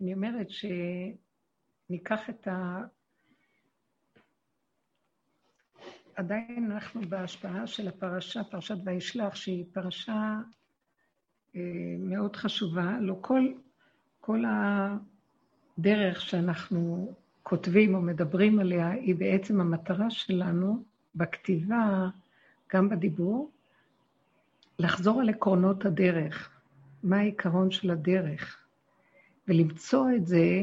אני אומרת שניקח את ה... עדיין אנחנו בהשפעה של הפרשה, פרשת וישלח, שהיא פרשה אה, מאוד חשובה. לא כל, כל הדרך שאנחנו כותבים או מדברים עליה, היא בעצם המטרה שלנו בכתיבה, גם בדיבור, לחזור על עקרונות הדרך. מה העיקרון של הדרך? ולמצוא את זה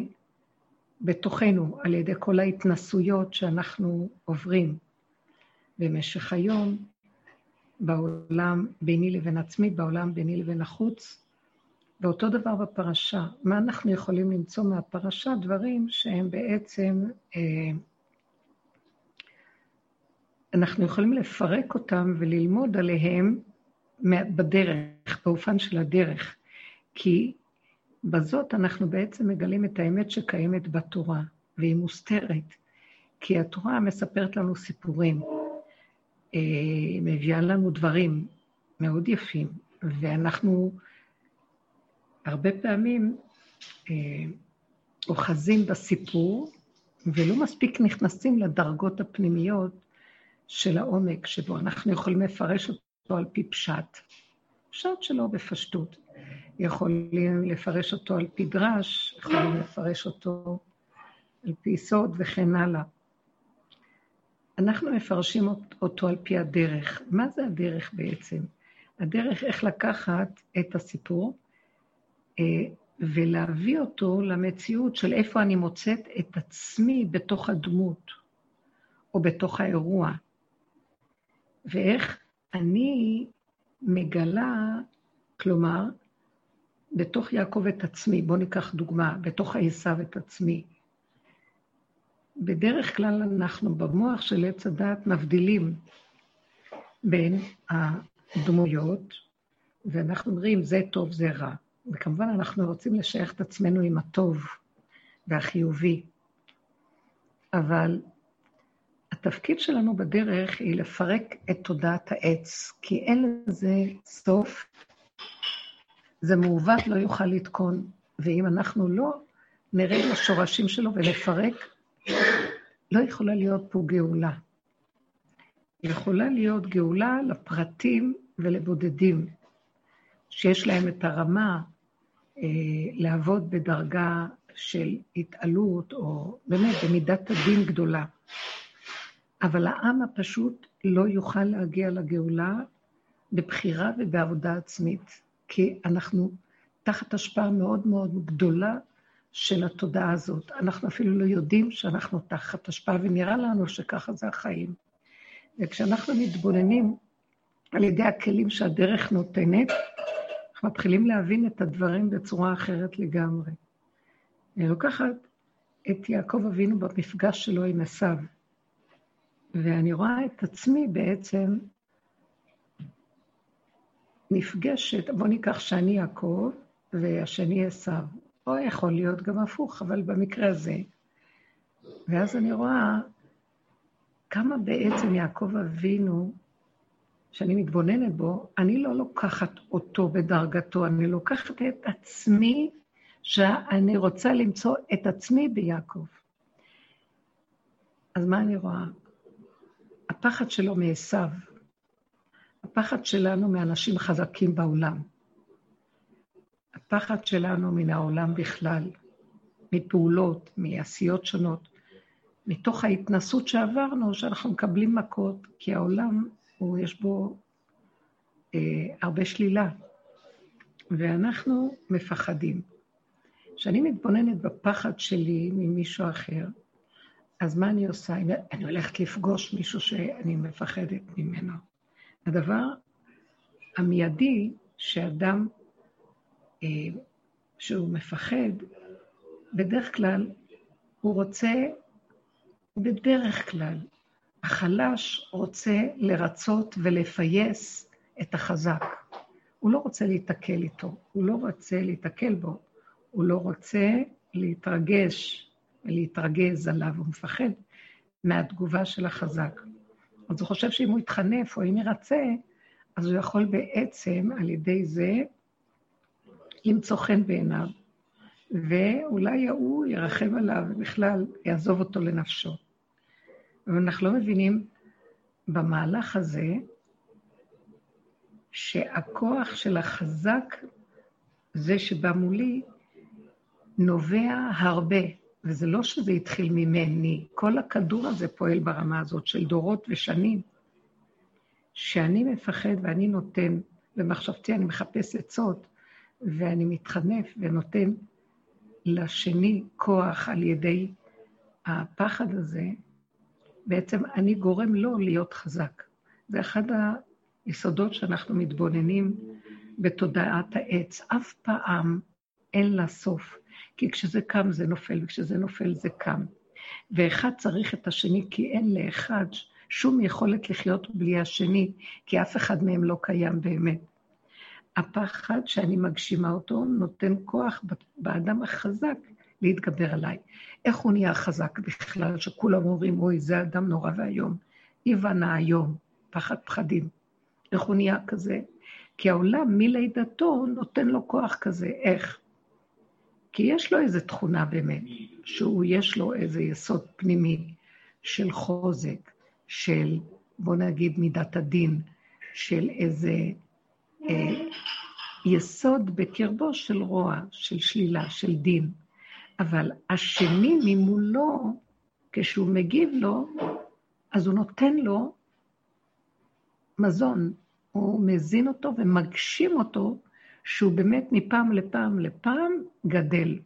בתוכנו, על ידי כל ההתנסויות שאנחנו עוברים במשך היום, בעולם ביני לבין עצמי, בעולם ביני לבין החוץ, ואותו דבר בפרשה. מה אנחנו יכולים למצוא מהפרשה? דברים שהם בעצם, אה, אנחנו יכולים לפרק אותם וללמוד עליהם בדרך, באופן של הדרך. כי בזאת אנחנו בעצם מגלים את האמת שקיימת בתורה, והיא מוסתרת. כי התורה מספרת לנו סיפורים, אה, היא מביאה לנו דברים מאוד יפים, ואנחנו הרבה פעמים אה, אוחזים בסיפור, ולא מספיק נכנסים לדרגות הפנימיות של העומק, שבו אנחנו יכולים לפרש אותו על פי פשט. פשט שלו בפשטות. יכולים לפרש אותו על פי דרש, יכולים לפרש אותו על פי סוד וכן הלאה. אנחנו מפרשים אותו על פי הדרך. מה זה הדרך בעצם? הדרך איך לקחת את הסיפור אה, ולהביא אותו למציאות של איפה אני מוצאת את עצמי בתוך הדמות, או בתוך האירוע, ואיך אני מגלה, כלומר, בתוך יעקב את עצמי, בואו ניקח דוגמה, בתוך עשיו את עצמי. בדרך כלל אנחנו במוח של עץ הדת מבדילים בין הדמויות, ואנחנו אומרים זה טוב, זה רע. וכמובן אנחנו רוצים לשייך את עצמנו עם הטוב והחיובי. אבל התפקיד שלנו בדרך היא לפרק את תודעת העץ, כי אין לזה סוף זה מעוות לא יוכל לתקון, ואם אנחנו לא נרד לשורשים שלו ולפרק, לא יכולה להיות פה גאולה. יכולה להיות גאולה לפרטים ולבודדים, שיש להם את הרמה אה, לעבוד בדרגה של התעלות, או באמת במידת הדין גדולה. אבל העם הפשוט לא יוכל להגיע לגאולה בבחירה ובעבודה עצמית. כי אנחנו תחת השפעה מאוד מאוד גדולה של התודעה הזאת. אנחנו אפילו לא יודעים שאנחנו תחת השפעה, ונראה לנו שככה זה החיים. וכשאנחנו מתבוננים על ידי הכלים שהדרך נותנת, אנחנו מתחילים להבין את הדברים בצורה אחרת לגמרי. אני לוקחת את יעקב אבינו במפגש שלו עם עשיו, ואני רואה את עצמי בעצם נפגשת, בוא ניקח שאני יעקב והשני עשיו, או יכול להיות גם הפוך, אבל במקרה הזה. ואז אני רואה כמה בעצם יעקב אבינו, שאני מתבוננת בו, אני לא לוקחת אותו בדרגתו, אני לוקחת את עצמי, שאני רוצה למצוא את עצמי ביעקב. אז מה אני רואה? הפחד שלו מעשיו. הפחד שלנו מאנשים חזקים בעולם. הפחד שלנו מן העולם בכלל, מפעולות, מעשיות שונות, מתוך ההתנסות שעברנו, שאנחנו מקבלים מכות, כי העולם, הוא, יש בו אה, הרבה שלילה, ואנחנו מפחדים. כשאני מתבוננת בפחד שלי ממישהו אחר, אז מה אני עושה? אני הולכת לפגוש מישהו שאני מפחדת ממנו. הדבר המיידי שאדם אה, שהוא מפחד, בדרך כלל הוא רוצה, בדרך כלל, החלש רוצה לרצות ולפייס את החזק. הוא לא רוצה להיתקל איתו, הוא לא רוצה להיתקל בו, הוא לא רוצה להתרגש ולהתרגז עליו, הוא מפחד מהתגובה של החזק. אז הוא חושב שאם הוא יתחנף או אם ירצה, אז הוא יכול בעצם על ידי זה למצוא חן בעיניו, ואולי ההוא ירחם עליו ובכלל יעזוב אותו לנפשו. ואנחנו לא מבינים במהלך הזה שהכוח של החזק, זה שבא מולי, נובע הרבה, וזה לא שזה התחיל ממני, כל הכדור הזה פועל ברמה הזאת של דורות ושנים. שאני מפחד ואני נותן, במחשבתי אני מחפש עצות, ואני מתחנף ונותן לשני כוח על ידי הפחד הזה, בעצם אני גורם לו להיות חזק. זה אחד היסודות שאנחנו מתבוננים בתודעת העץ. אף פעם אין לה סוף, כי כשזה קם זה נופל, וכשזה נופל זה קם. ואחד צריך את השני, כי אין לאחד שום יכולת לחיות בלי השני, כי אף אחד מהם לא קיים באמת. הפחד שאני מגשימה אותו נותן כוח באדם החזק להתגבר עליי. איך הוא נהיה חזק בכלל, שכולם אומרים, אוי, זה אדם נורא ואיום. איוונה היום, פחד פחדים. איך הוא נהיה כזה? כי העולם מלידתו נותן לו כוח כזה. איך? כי יש לו איזו תכונה באמת, שהוא, יש לו איזה יסוד פנימי של חוזק, של, בוא נגיד, מידת הדין, של איזה אה, יסוד בקרבו של רוע, של שלילה, של דין. אבל השני ממולו, כשהוא מגיב לו, אז הוא נותן לו מזון, הוא מזין אותו ומגשים אותו, שהוא באמת מפעם לפעם לפעם גדל.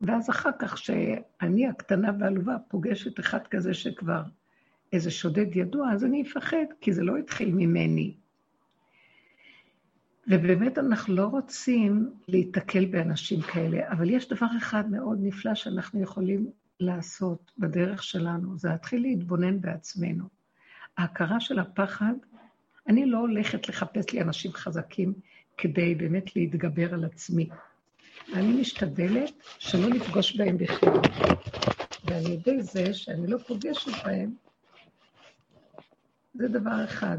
ואז אחר כך, שאני הקטנה והעלובה פוגשת אחד כזה שכבר איזה שודד ידוע, אז אני אפחד, כי זה לא התחיל ממני. ובאמת אנחנו לא רוצים להיתקל באנשים כאלה, אבל יש דבר אחד מאוד נפלא שאנחנו יכולים לעשות בדרך שלנו, זה להתחיל להתבונן בעצמנו. ההכרה של הפחד, אני לא הולכת לחפש לי אנשים חזקים כדי באמת להתגבר על עצמי. אני משתדלת שלא לפגוש בהם בכלל. ועל ידי זה שאני לא פוגשת בהם, זה דבר אחד.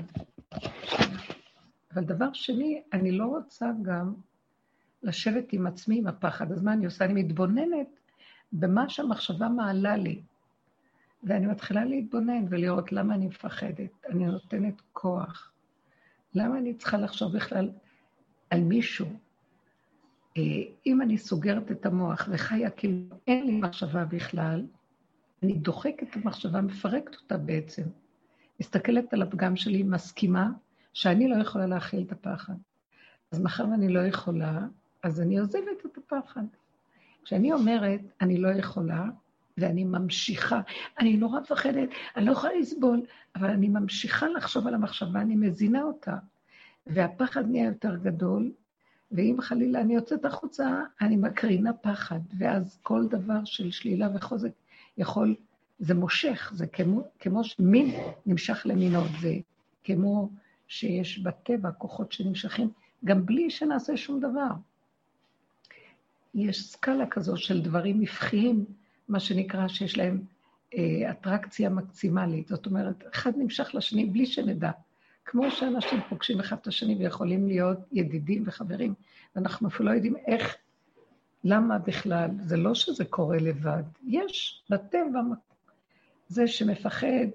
אבל דבר שני, אני לא רוצה גם לשבת עם עצמי עם הפחד. אז מה אני עושה? אני מתבוננת במה שהמחשבה מעלה לי. ואני מתחילה להתבונן ולראות למה אני מפחדת. אני נותנת כוח. למה אני צריכה לחשוב בכלל על מישהו? אה, אם אני סוגרת את המוח וחיה כאילו אין לי מחשבה בכלל, אני דוחקת את המחשבה, מפרקת אותה בעצם. מסתכלת על הפגם שלי, מסכימה שאני לא יכולה להכיל את הפחד. אז מאחר ואני לא יכולה, אז אני עוזבת את הפחד. כשאני אומרת, אני לא יכולה, ואני ממשיכה, אני נורא מפחדת, אני לא יכולה לסבול, אבל אני ממשיכה לחשוב על המחשבה, אני מזינה אותה. והפחד נהיה יותר גדול, ואם חלילה אני יוצאת החוצה, אני מקרינה פחד, ואז כל דבר של שלילה וחוזק יכול, זה מושך, זה כמו, כמו שמין נמשך למינו, זה כמו שיש בטבע כוחות שנמשכים, גם בלי שנעשה שום דבר. יש סקאלה כזו של דברים נפחיים, מה שנקרא, שיש להם אה, אטרקציה מקסימלית. זאת אומרת, אחד נמשך לשני בלי שנדע. כמו שאנשים פוגשים אחד את השני ויכולים להיות ידידים וחברים, ואנחנו אפילו לא יודעים איך, למה בכלל. זה לא שזה קורה לבד. יש בטבע, זה שמפחד,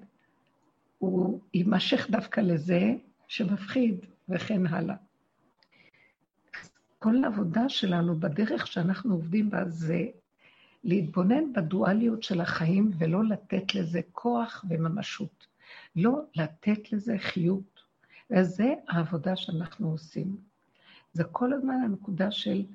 הוא יימשך דווקא לזה, שמפחיד, וכן הלאה. כל העבודה שלנו בדרך שאנחנו עובדים בה זה להתבונן בדואליות של החיים ולא לתת לזה כוח וממשות. לא לתת לזה חיות. וזה העבודה שאנחנו עושים. זה כל הזמן הנקודה של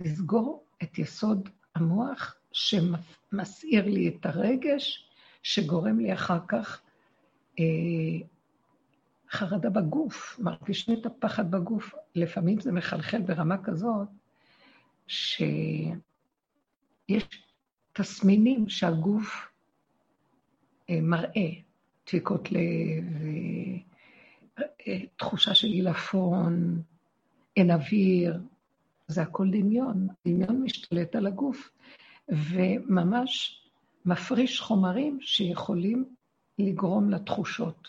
לסגור את יסוד המוח שמסעיר לי את הרגש, שגורם לי אחר כך אה, חרדה בגוף, מרגישים את הפחד בגוף. לפעמים זה מחלחל ברמה כזאת, שיש תסמינים שהגוף אה, מראה, דפיקות לב, אה, תחושה של עילפון, אין אוויר, זה הכל דמיון. דמיון משתלט על הגוף, וממש מפריש חומרים שיכולים לגרום לתחושות.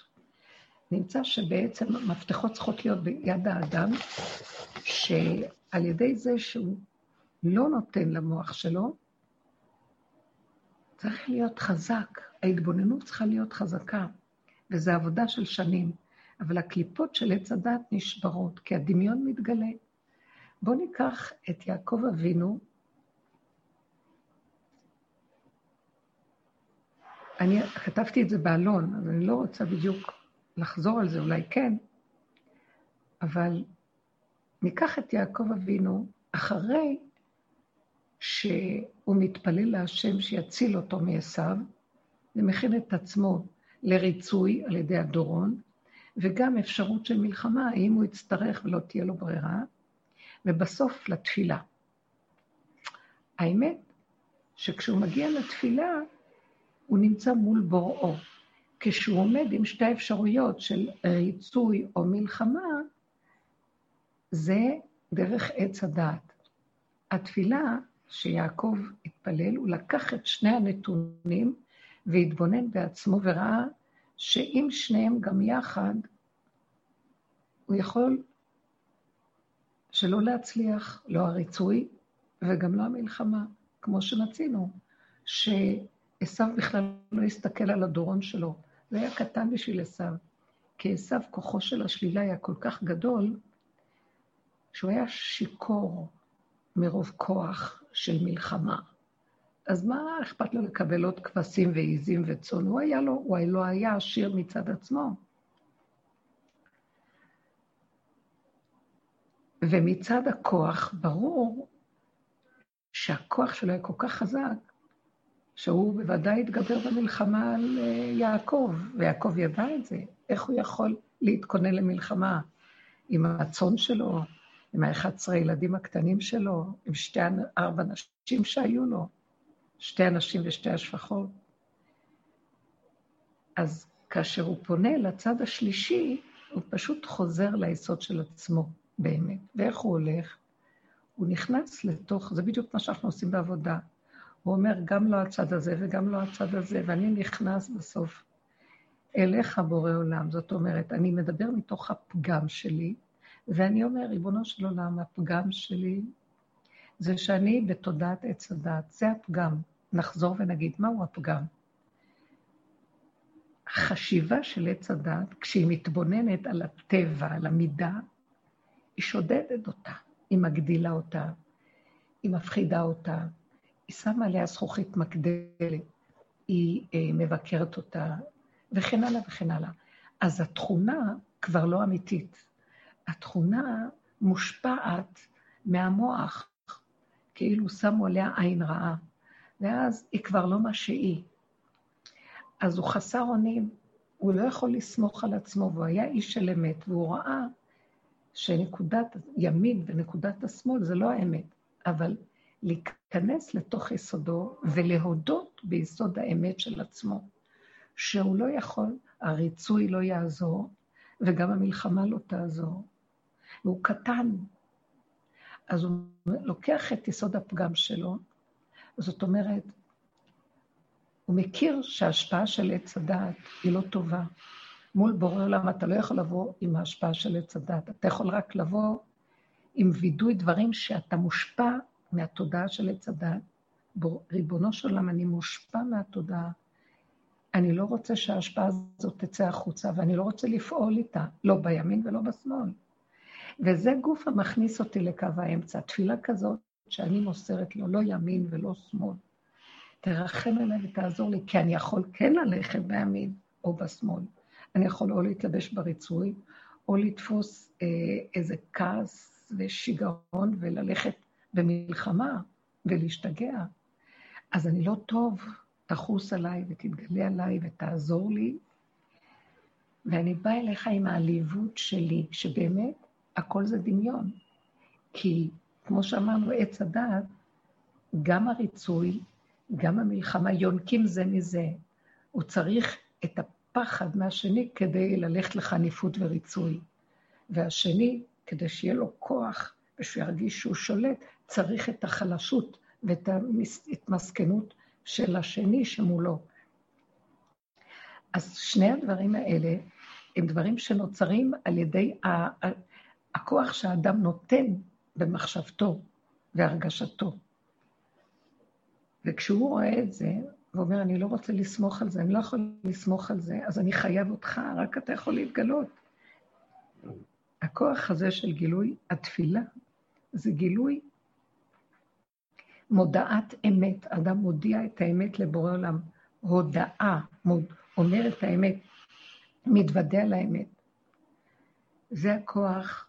נמצא שבעצם המפתחות צריכות להיות ביד האדם, שעל ידי זה שהוא לא נותן למוח שלו, צריך להיות חזק. ההתבוננות צריכה להיות חזקה, וזו עבודה של שנים. אבל הקליפות של עץ הדת נשברות, כי הדמיון מתגלה. בואו ניקח את יעקב אבינו, אני כתבתי את זה באלון, אז אני לא רוצה בדיוק לחזור על זה, אולי כן, אבל ניקח את יעקב אבינו אחרי שהוא מתפלל להשם שיציל אותו מעשיו, ומכין את עצמו לריצוי על ידי הדורון, וגם אפשרות של מלחמה, האם הוא יצטרך ולא תהיה לו ברירה, ובסוף לתפילה. האמת שכשהוא מגיע לתפילה, הוא נמצא מול בוראו. כשהוא עומד עם שתי האפשרויות של ריצוי או מלחמה, זה דרך עץ הדעת. התפילה שיעקב התפלל, הוא לקח את שני הנתונים והתבונן בעצמו וראה שאם שניהם גם יחד, הוא יכול שלא להצליח, לא הריצוי וגם לא המלחמה, כמו שמצינו, שעשו בכלל לא הסתכל על הדורון שלו. זה היה קטן בשביל עשו, כי עשו, כוחו של השלילה היה כל כך גדול, שהוא היה שיכור מרוב כוח של מלחמה. אז מה אכפת לו לקבל עוד כבשים ועיזים וצאן? הוא היה לו, הוא לא היה עשיר מצד עצמו. ומצד הכוח, ברור שהכוח שלו היה כל כך חזק, שהוא בוודאי התגבר במלחמה על אה, יעקב, ויעקב ידע את זה. איך הוא יכול להתכונן למלחמה עם הצאן שלו, עם ה-11 ילדים הקטנים שלו, עם שתי, ארבע נשים שהיו לו, שתי הנשים ושתי השפחות? אז כאשר הוא פונה לצד השלישי, הוא פשוט חוזר ליסוד של עצמו. באמת. ואיך הוא הולך? הוא נכנס לתוך, זה בדיוק מה שאנחנו עושים בעבודה. הוא אומר, גם לא הצד הזה וגם לא הצד הזה, ואני נכנס בסוף אליך, בורא עולם. זאת אומרת, אני מדבר מתוך הפגם שלי, ואני אומר, ריבונו של עולם, הפגם שלי זה שאני בתודעת עץ הדת, זה הפגם. נחזור ונגיד, מהו הפגם? החשיבה של עץ הדת, כשהיא מתבוננת על הטבע, על המידה, היא שודדת אותה, היא מגדילה אותה, היא מפחידה אותה, היא שמה עליה זכוכית מקדלת, היא אה, מבקרת אותה, וכן הלאה וכן הלאה. אז התכונה כבר לא אמיתית. התכונה מושפעת מהמוח, כאילו שמו עליה עין רעה, ואז היא כבר לא מה שהיא. אז הוא חסר אונים, הוא לא יכול לסמוך על עצמו, והוא היה איש של אמת, והוא ראה שנקודת ימין ונקודת השמאל זה לא האמת, אבל להיכנס לתוך יסודו ולהודות ביסוד האמת של עצמו, שהוא לא יכול, הריצוי לא יעזור, וגם המלחמה לא תעזור. והוא קטן. אז הוא לוקח את יסוד הפגם שלו, זאת אומרת, הוא מכיר שההשפעה של עץ הדעת היא לא טובה. מול בורא עולם אתה לא יכול לבוא עם ההשפעה של עץ הדת, אתה יכול רק לבוא עם וידוי דברים שאתה מושפע מהתודעה של עץ הדת. ריבונו של עולם, אני מושפע מהתודעה. אני לא רוצה שההשפעה הזאת תצא החוצה, ואני לא רוצה לפעול איתה, לא בימין ולא בשמאל. וזה גוף המכניס אותי לקו האמצע. תפילה כזאת שאני מוסרת לו, לא ימין ולא שמאל. תרחם עליי ותעזור לי, כי אני יכול כן ללכת בימין או בשמאל. אני יכול או להתלבש בריצוי, או לתפוס אה, איזה כעס ושיגעון וללכת במלחמה ולהשתגע. אז אני לא טוב, תחוס עליי ותתגלה עליי ותעזור לי. ואני באה אליך עם העליבות שלי, שבאמת הכל זה דמיון. כי כמו שאמרנו, עץ הדעת, גם הריצוי, גם המלחמה יונקים זה מזה. הוא צריך את פחד מהשני כדי ללכת לחניפות וריצוי. והשני, כדי שיהיה לו כוח ושהוא ירגיש שהוא שולט, צריך את החלשות ואת ההתמסכנות של השני שמולו. אז שני הדברים האלה הם דברים שנוצרים על ידי הכוח שהאדם נותן במחשבתו והרגשתו. וכשהוא רואה את זה, ואומר, אני לא רוצה לסמוך על זה, אני לא יכול לסמוך על זה, אז אני חייב אותך, רק אתה יכול להתגלות. הכוח הזה של גילוי התפילה, זה גילוי מודעת אמת. אדם מודיע את האמת לבורא עולם. הודאה, מוד, אומר את האמת, מתוודה על האמת. זה הכוח,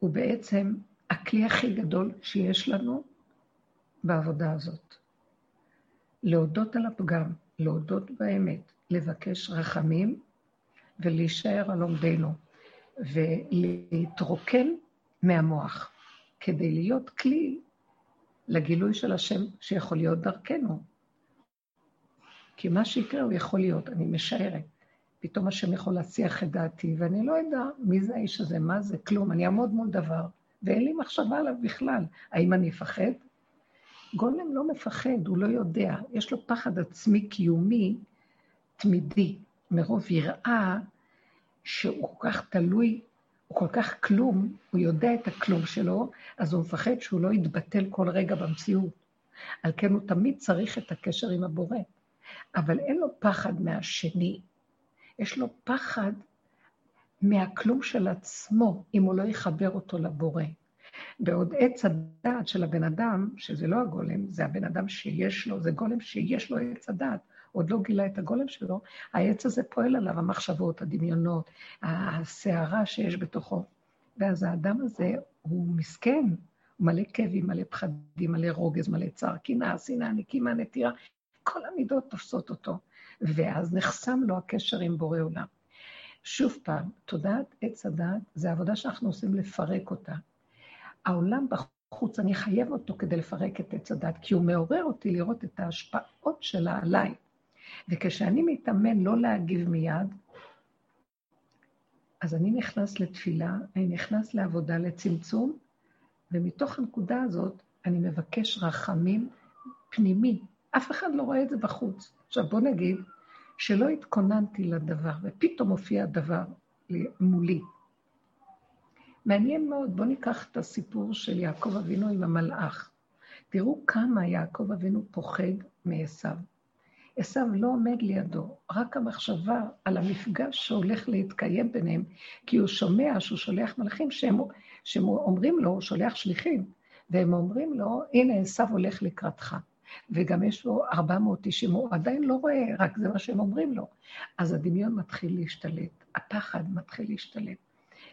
הוא בעצם הכלי הכי גדול שיש לנו בעבודה הזאת. להודות על הפגם, להודות באמת, לבקש רחמים ולהישאר על עומדנו, ולהתרוקן מהמוח, כדי להיות כלי לגילוי של השם שיכול להיות דרכנו. כי מה שיקרה הוא יכול להיות, אני משערת. פתאום השם יכול להסיח את דעתי, ואני לא אדע מי זה האיש הזה, מה זה, כלום. אני אעמוד מול דבר, ואין לי מחשבה עליו בכלל. האם אני אפחד? גולם לא מפחד, הוא לא יודע. יש לו פחד עצמי קיומי תמידי, מרוב יראה שהוא כל כך תלוי, הוא כל כך כלום, הוא יודע את הכלום שלו, אז הוא מפחד שהוא לא יתבטל כל רגע במציאות. על כן הוא תמיד צריך את הקשר עם הבורא. אבל אין לו פחד מהשני, יש לו פחד מהכלום של עצמו, אם הוא לא יחבר אותו לבורא. בעוד עץ הדעת של הבן אדם, שזה לא הגולם, זה הבן אדם שיש לו, זה גולם שיש לו עץ הדעת, עוד לא גילה את הגולם שלו, העץ הזה פועל עליו, המחשבות, הדמיונות, הסערה שיש בתוכו. ואז האדם הזה הוא מסכן, הוא מלא כאבים, מלא פחדים, מלא רוגז, מלא צער, קנאה, שנאה, נקימה, נטירה, כל המידות תופסות אותו, ואז נחסם לו הקשר עם בורא עולם. שוב פעם, תודעת עץ הדעת זה עבודה שאנחנו עושים לפרק אותה. העולם בחוץ, אני חייב אותו כדי לפרק את עץ הדת, כי הוא מעורר אותי לראות את ההשפעות שלה עליי. וכשאני מתאמן לא להגיב מיד, אז אני נכנס לתפילה, אני נכנס לעבודה, לצמצום, ומתוך הנקודה הזאת אני מבקש רחמים פנימי. אף אחד לא רואה את זה בחוץ. עכשיו בוא נגיד שלא התכוננתי לדבר, ופתאום הופיע הדבר מולי. מעניין מאוד, בואו ניקח את הסיפור של יעקב אבינו עם המלאך. תראו כמה יעקב אבינו פוחד מעשו. עשו לא עומד לידו, רק המחשבה על המפגש שהולך להתקיים ביניהם, כי הוא שומע שהוא שולח מלאכים שהם, שהם אומרים לו, הוא שולח שליחים, והם אומרים לו, הנה עשו הולך לקראתך. וגם יש לו 490, הוא עדיין לא רואה, רק זה מה שהם אומרים לו. אז הדמיון מתחיל להשתלט, הפחד מתחיל להשתלט.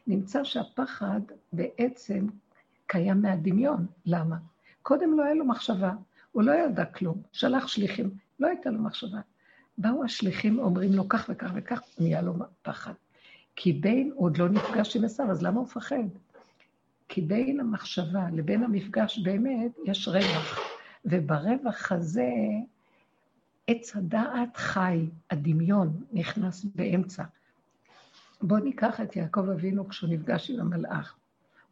נמצא שהפחד בעצם קיים מהדמיון. למה? קודם לא היה לו מחשבה, הוא לא ידע כלום, שלח שליחים, לא הייתה לו מחשבה. באו השליחים, אומרים לו כך וכך וכך, נהיה לו פחד. כי בין, הוא עוד לא נפגש עם עשיו, אז למה הוא מפחד? כי בין המחשבה לבין המפגש באמת יש רווח, וברווח הזה עץ הדעת חי, הדמיון נכנס באמצע. בואו ניקח את יעקב אבינו כשהוא נפגש עם המלאך.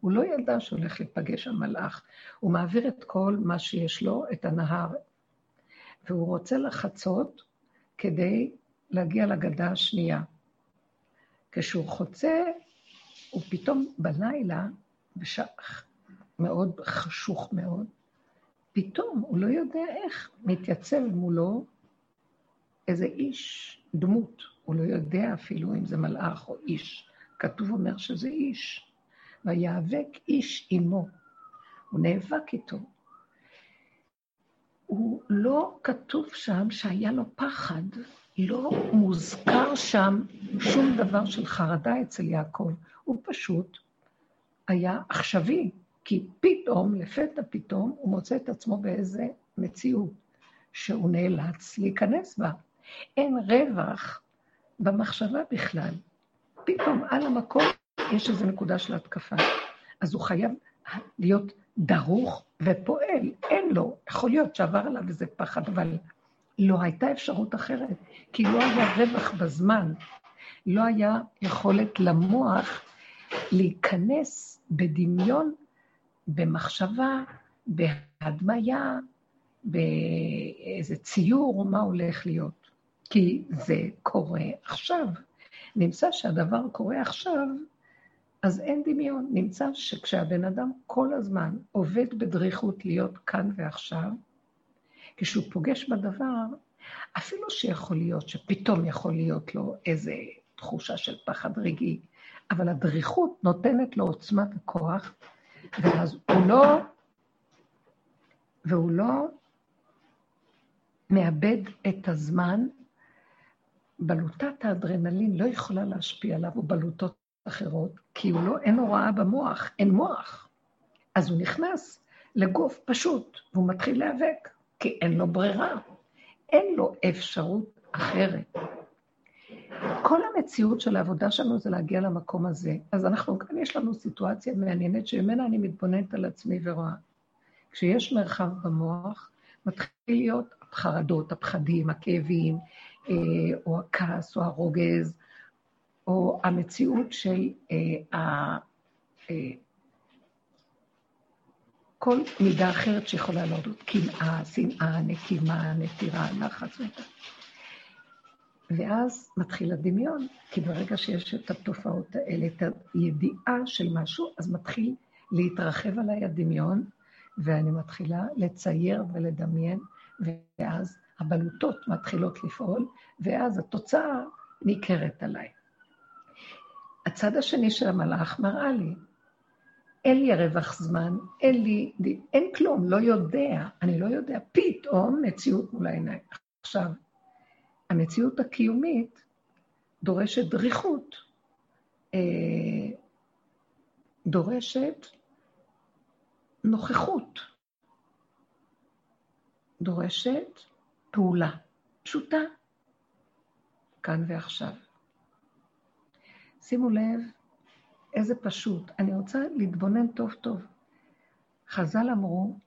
הוא לא ידע שהוא הולך להיפגש עם מלאך. הוא מעביר את כל מה שיש לו, את הנהר, והוא רוצה לחצות כדי להגיע לגדה השנייה. כשהוא חוצה, הוא פתאום בלילה, בשח מאוד חשוך מאוד, פתאום, הוא לא יודע איך, מתייצב מולו איזה איש, דמות, הוא לא יודע אפילו אם זה מלאך או איש. כתוב אומר שזה איש. ויאבק איש עמו. הוא נאבק איתו. הוא לא כתוב שם שהיה לו פחד, לא מוזכר שם שום דבר של חרדה אצל יעקב. הוא פשוט היה עכשווי, כי פתאום, לפתע פתאום, הוא מוצא את עצמו באיזה מציאות שהוא נאלץ להיכנס בה. אין רווח במחשבה בכלל. פתאום על המקום יש איזו נקודה של התקפה. אז הוא חייב להיות דרוך ופועל. אין לו, יכול להיות שעבר עליו איזה פחד, אבל לא הייתה אפשרות אחרת, כי לא היה רווח בזמן, לא היה יכולת למוח להיכנס בדמיון, במחשבה, בהדמיה, באיזה ציור, מה הולך להיות. כי זה קורה עכשיו. נמצא שהדבר קורה עכשיו אז אין דמיון. נמצא שכשהבן אדם כל הזמן עובד בדריכות להיות כאן ועכשיו, כשהוא פוגש בדבר, אפילו שיכול להיות שפתאום יכול להיות לו איזו תחושה של פחד רגעי, אבל הדריכות נותנת לו עוצמת הכוח, ואז הוא לא, והוא לא מאבד את הזמן. בלוטת האדרנלין לא יכולה להשפיע עליו, או בלוטות אחרות, כי הוא לא, אין הוראה במוח, אין מוח. אז הוא נכנס לגוף פשוט, והוא מתחיל להיאבק, כי אין לו ברירה. אין לו אפשרות אחרת. כל המציאות של העבודה שלנו זה להגיע למקום הזה. אז אנחנו, כאן יש לנו סיטואציה מעניינת שממנה אני מתבוננת על עצמי ורואה. כשיש מרחב במוח, מתחיל להיות החרדות, הפחדים, הכאבים, אה, או הכעס, או הרוגז, או המציאות של אה, כל מידה אחרת שיכולה להודות, קנאה, שנאה, נקימה, נטירה, ואת ואז מתחיל הדמיון, כי ברגע שיש את התופעות האלה, את הידיעה של משהו, אז מתחיל להתרחב עליי הדמיון, ואני מתחילה לצייר ולדמיין, ואז הבלוטות מתחילות לפעול, ואז התוצאה ניכרת עליי. הצד השני של המלאך מראה לי, אין לי רווח זמן, אין לי, אין כלום, לא יודע, אני לא יודע, פתאום מציאות מול העיניים. עכשיו, המציאות הקיומית דורשת דריכות, אה, דורשת נוכחות, דורשת פעולה פשוטה, כאן ועכשיו. שימו לב איזה פשוט. אני רוצה להתבונן טוב טוב. חז"ל אמרו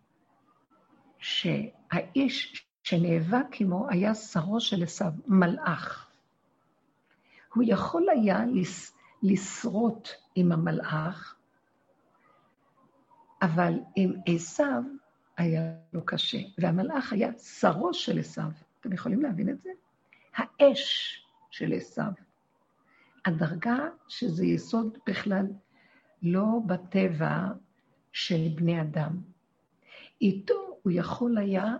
שהאיש שנאבק עמו היה שרו של עשיו, מלאך. הוא יכול היה לס... לשרוט עם המלאך, אבל עם עשיו היה לו קשה, והמלאך היה שרו של עשיו. אתם יכולים להבין את זה? האש של עשיו. הדרגה שזה יסוד בכלל לא בטבע של בני אדם. איתו הוא יכול היה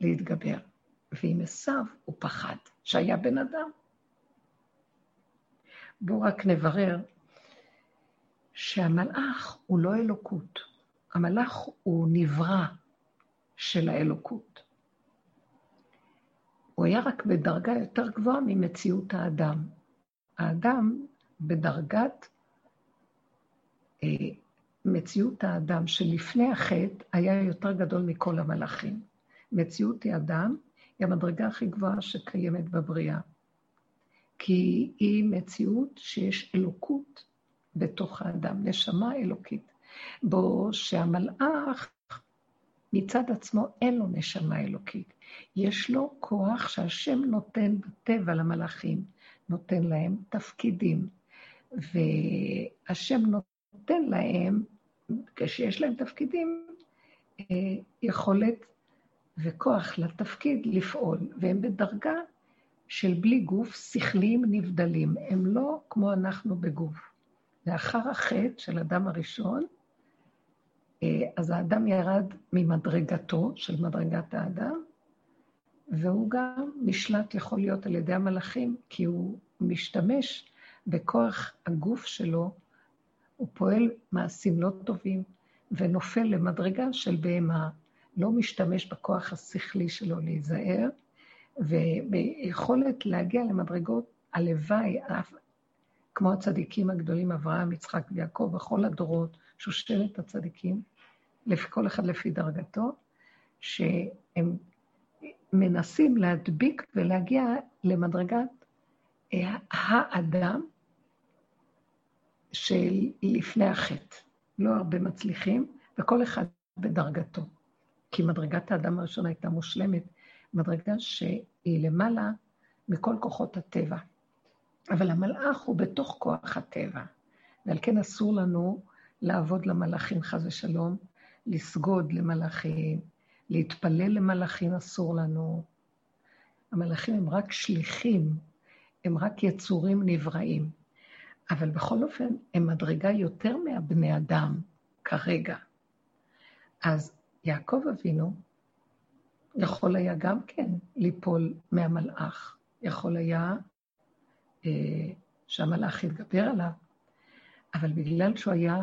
להתגבר, ועם עשיו הוא פחד, שהיה בן אדם. בואו רק נברר שהמלאך הוא לא אלוקות, המלאך הוא נברא של האלוקות. הוא היה רק בדרגה יותר גבוהה ממציאות האדם. האדם בדרגת אה, מציאות האדם שלפני החטא היה יותר גדול מכל המלאכים. מציאות האדם היא המדרגה הכי גבוהה שקיימת בבריאה. כי היא מציאות שיש אלוקות בתוך האדם, נשמה אלוקית. בו שהמלאך מצד עצמו אין לו נשמה אלוקית. יש לו כוח שהשם נותן בטבע למלאכים. נותן להם תפקידים, והשם נותן להם, כשיש להם תפקידים, אה, יכולת וכוח לתפקיד לפעול, והם בדרגה של בלי גוף, שכליים נבדלים. הם לא כמו אנחנו בגוף. לאחר החטא של אדם הראשון, אה, אז האדם ירד ממדרגתו, של מדרגת האדם, והוא גם נשלט יכול להיות על ידי המלאכים, כי הוא משתמש בכוח הגוף שלו, הוא פועל מעשים לא טובים ונופל למדרגה של בהמה, לא משתמש בכוח השכלי שלו להיזהר, וביכולת להגיע למדרגות הלוואי, כמו הצדיקים הגדולים, אברהם, יצחק ויעקב, בכל הדורות, שושלת הצדיקים, כל אחד לפי דרגתו, שהם מנסים להדביק ולהגיע למדרגת אה, האדם של לפני החטא. לא הרבה מצליחים, וכל אחד בדרגתו. כי מדרגת האדם הראשון הייתה מושלמת, מדרגה שהיא למעלה מכל כוחות הטבע. אבל המלאך הוא בתוך כוח הטבע, ועל כן אסור לנו לעבוד למלאכים, חס ושלום, לסגוד למלאכים, להתפלל למלאכים אסור לנו. המלאכים הם רק שליחים, הם רק יצורים נבראים. אבל בכל אופן, הם מדרגה יותר מהבני אדם כרגע. אז יעקב אבינו יכול היה גם כן ליפול מהמלאך. יכול היה אה, שהמלאך יתגבר עליו, אבל בגלל שהוא היה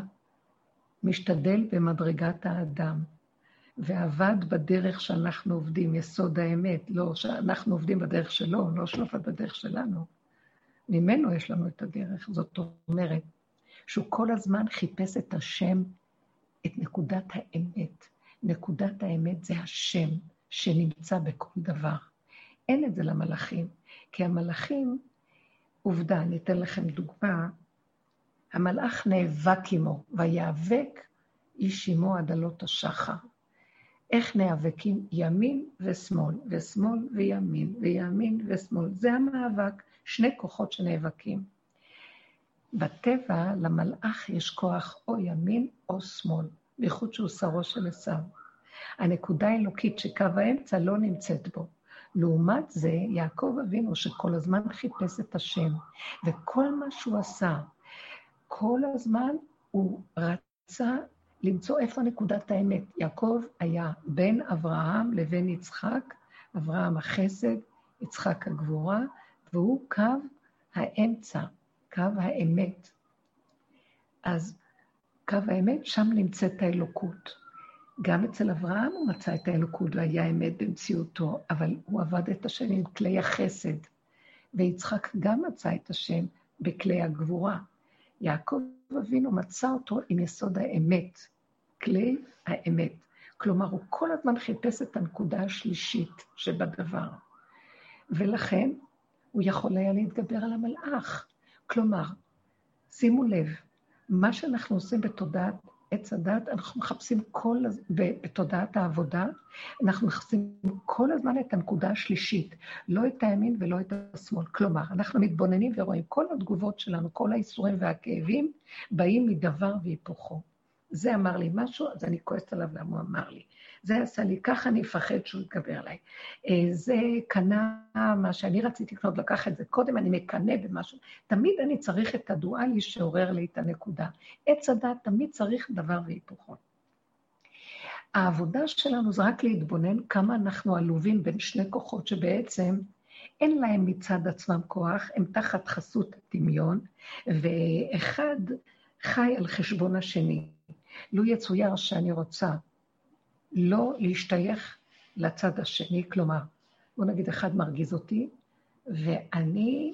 משתדל במדרגת האדם, ועבד בדרך שאנחנו עובדים, יסוד האמת, לא שאנחנו עובדים בדרך שלו, לא שהוא עבד בדרך שלנו. ממנו יש לנו את הדרך. זאת אומרת, שהוא כל הזמן חיפש את השם, את נקודת האמת. נקודת האמת זה השם שנמצא בכל דבר. אין את זה למלאכים, כי המלאכים, עובדה, אני אתן לכם דוגמה, המלאך נאבק עמו, ויאבק איש עמו עד עלות השחר. איך נאבקים? ימין ושמאל, ושמאל וימין, וימין ושמאל. זה המאבק, שני כוחות שנאבקים. בטבע, למלאך יש כוח או ימין או שמאל, בייחוד שהוא שרו של עשיו. הנקודה האלוקית שקו האמצע לא נמצאת בו. לעומת זה, יעקב אבינו, שכל הזמן חיפש את השם, וכל מה שהוא עשה, כל הזמן הוא רצה למצוא איפה נקודת האמת. יעקב היה בין אברהם לבין יצחק, אברהם החסד, יצחק הגבורה, והוא קו האמצע, קו האמת. אז קו האמת, שם נמצאת האלוקות. גם אצל אברהם הוא מצא את האלוקות והיה אמת במציאותו, אבל הוא עבד את השם עם כלי החסד. ויצחק גם מצא את השם בכלי הגבורה. יעקב אבינו מצא אותו עם יסוד האמת, כלי האמת. כלומר, הוא כל הזמן חיפש את הנקודה השלישית שבדבר. ולכן הוא יכול היה להתגבר על המלאך. כלומר, שימו לב, מה שאנחנו עושים בתודעת עץ הדת, אנחנו מחפשים כל הזמן, בתודעת העבודה, אנחנו מחפשים כל הזמן את הנקודה השלישית, לא את הימין ולא את השמאל. כלומר, אנחנו מתבוננים ורואים כל התגובות שלנו, כל האיסורים והכאבים, באים מדבר והיפוכו. זה אמר לי משהו, אז אני כועסת עליו למה הוא אמר לי. זה עשה לי ככה, אני אפחד שהוא יתגבר עליי. אה, זה קנה מה שאני רציתי לקנות, לקח את זה קודם, אני מקנא במשהו. תמיד אני צריך את הדואלי שעורר לי את הנקודה. עץ הדת תמיד צריך דבר והיפוכו. העבודה שלנו זה רק להתבונן כמה אנחנו עלובים בין שני כוחות שבעצם אין להם מצד עצמם כוח, הם תחת חסות הדמיון, ואחד חי על חשבון השני. לו יצויר שאני רוצה לא להשתייך לצד השני, כלומר, בוא נגיד אחד מרגיז אותי, ואני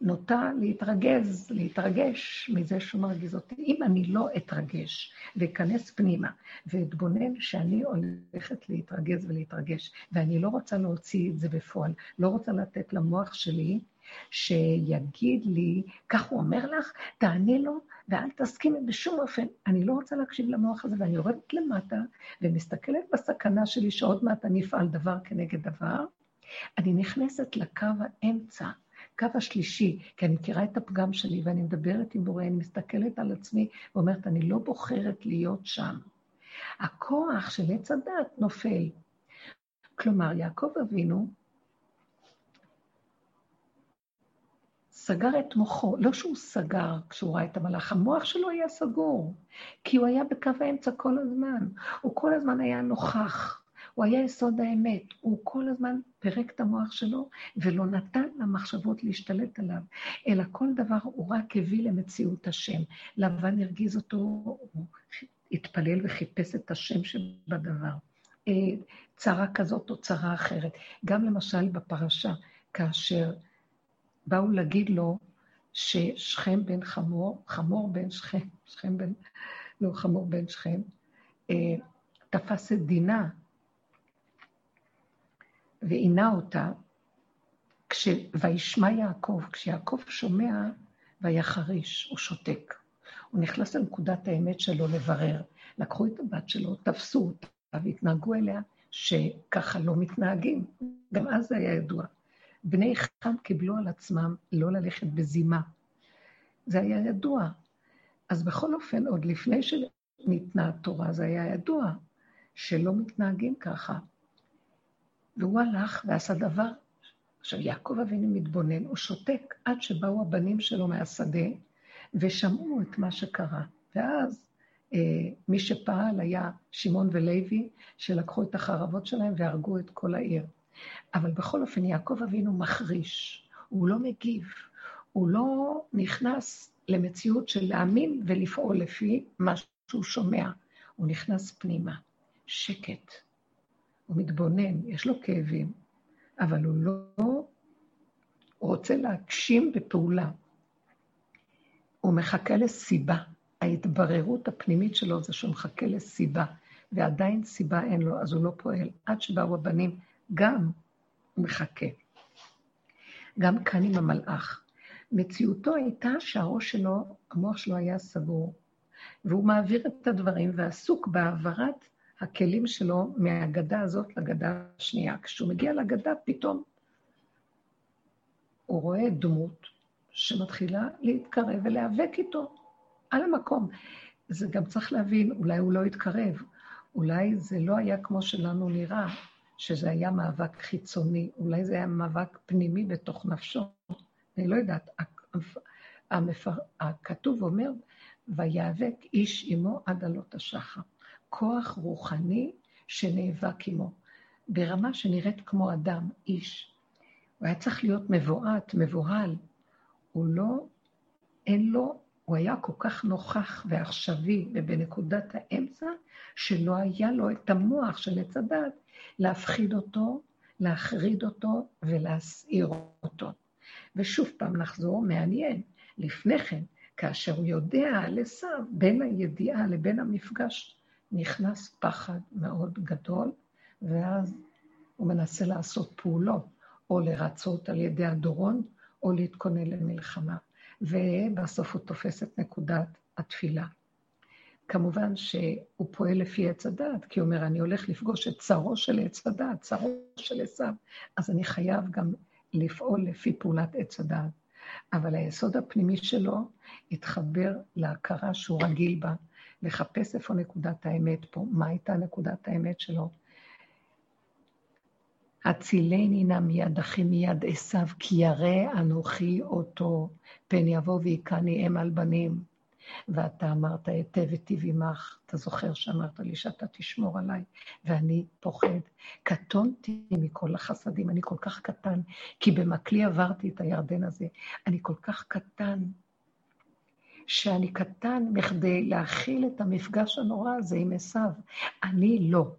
נוטה להתרגז, להתרגש מזה שהוא מרגיז אותי. אם אני לא אתרגש ואכנס פנימה ואתבונן שאני הולכת להתרגז ולהתרגש, ואני לא רוצה להוציא את זה בפועל, לא רוצה לתת למוח שלי שיגיד לי, כך הוא אומר לך, תעני לו, ואל תסכימי בשום אופן. אני לא רוצה להקשיב למוח הזה, ואני יורדת למטה ומסתכלת בסכנה שלי שעוד מעט אני אפעל דבר כנגד דבר. אני נכנסת לקו האמצע, קו השלישי, כי אני מכירה את הפגם שלי ואני מדברת עם בורא, אני מסתכלת על עצמי ואומרת, אני לא בוחרת להיות שם. הכוח של עץ הדת נופל. כלומר, יעקב אבינו, סגר את מוחו. לא שהוא סגר כשהוא ראה את המלאך, המוח שלו היה סגור, כי הוא היה בקו האמצע כל הזמן. הוא כל הזמן היה נוכח, הוא היה יסוד האמת. הוא כל הזמן פירק את המוח שלו ולא נתן למחשבות להשתלט עליו, אלא כל דבר הוא רק הביא למציאות השם. לבן הרגיז אותו, הוא התפלל וחיפש את השם שבדבר. אה, צרה כזאת או צרה אחרת. גם למשל בפרשה, כאשר באו להגיד לו ששכם בן חמור, חמור בן שכם, שכם בן, לא, חמור בן שכם, אה, תפס את דינה ועינה אותה, כש... וישמע יעקב, כשיעקב שומע, ויחריש, הוא שותק. הוא נכנס לנקודת האמת שלו לברר. לקחו את הבת שלו, תפסו אותה והתנהגו אליה שככה לא מתנהגים. גם אז זה היה ידוע. בני חם קיבלו על עצמם לא ללכת בזימה. זה היה ידוע. אז בכל אופן, עוד לפני שניתנה התורה, זה היה ידוע שלא מתנהגים ככה. והוא הלך ועשה דבר עכשיו, יעקב אבינו מתבונן, הוא שותק עד שבאו הבנים שלו מהשדה ושמעו את מה שקרה. ואז אה, מי שפעל היה שמעון ולוי, שלקחו את החרבות שלהם והרגו את כל העיר. אבל בכל אופן, יעקב אבינו מחריש, הוא לא מגיב, הוא לא נכנס למציאות של להאמין ולפעול לפי מה שהוא שומע. הוא נכנס פנימה, שקט. הוא מתבונן, יש לו כאבים, אבל הוא לא הוא רוצה להגשים בפעולה. הוא מחכה לסיבה. ההתבררות הפנימית שלו זה שהוא מחכה לסיבה, ועדיין סיבה אין לו, אז הוא לא פועל. עד שבאו הבנים, גם הוא מחכה. גם כאן עם המלאך. מציאותו הייתה שהראש שלו, המוח שלו היה סגור, והוא מעביר את הדברים ועסוק בהעברת הכלים שלו מהגדה הזאת לגדה השנייה. כשהוא מגיע לגדה, פתאום הוא רואה דמות שמתחילה להתקרב ולהיאבק איתו על המקום. זה גם צריך להבין, אולי הוא לא התקרב, אולי זה לא היה כמו שלנו נראה, שזה היה מאבק חיצוני, אולי זה היה מאבק פנימי בתוך נפשו. אני לא יודעת, המפר... הכתוב אומר, ויאבק איש עמו עד עלות השחר. כוח רוחני שנאבק עמו, ברמה שנראית כמו אדם, איש. הוא היה צריך להיות מבועת, מבוהל. הוא לא, אין לו, הוא היה כל כך נוכח ועכשווי ובנקודת האמצע, שלא היה לו את המוח של עץ הדת להפחיד אותו, להחריד אותו ולהסעיר אותו. ושוב פעם נחזור, מעניין, לפני כן, כאשר הוא יודע על עשיו, בין הידיעה לבין המפגש, נכנס פחד מאוד גדול, ואז הוא מנסה לעשות פעולות. או לרצות על ידי הדורון, או להתכונן למלחמה. ובסוף הוא תופס את נקודת התפילה. כמובן שהוא פועל לפי עץ הדעת, כי הוא אומר, אני הולך לפגוש את צרו של עץ הדעת, צרו של עשיו, אז אני חייב גם לפעול לפי פעולת עץ הדעת. אבל היסוד הפנימי שלו התחבר להכרה שהוא רגיל בה, לחפש איפה נקודת האמת פה, מה הייתה נקודת האמת שלו, הצילני נא מיד אחי מיד עשיו, כי ירא אנוכי אותו, פן יבוא ויכני אם על בנים. ואתה אמרת, היטב היטיב עמך, אתה זוכר שאמרת לי שאתה תשמור עליי, ואני פוחד. קטונתי מכל החסדים, אני כל כך קטן, כי במקלי עברתי את הירדן הזה. אני כל כך קטן, שאני קטן מכדי להכיל את המפגש הנורא הזה עם עשיו. אני לא.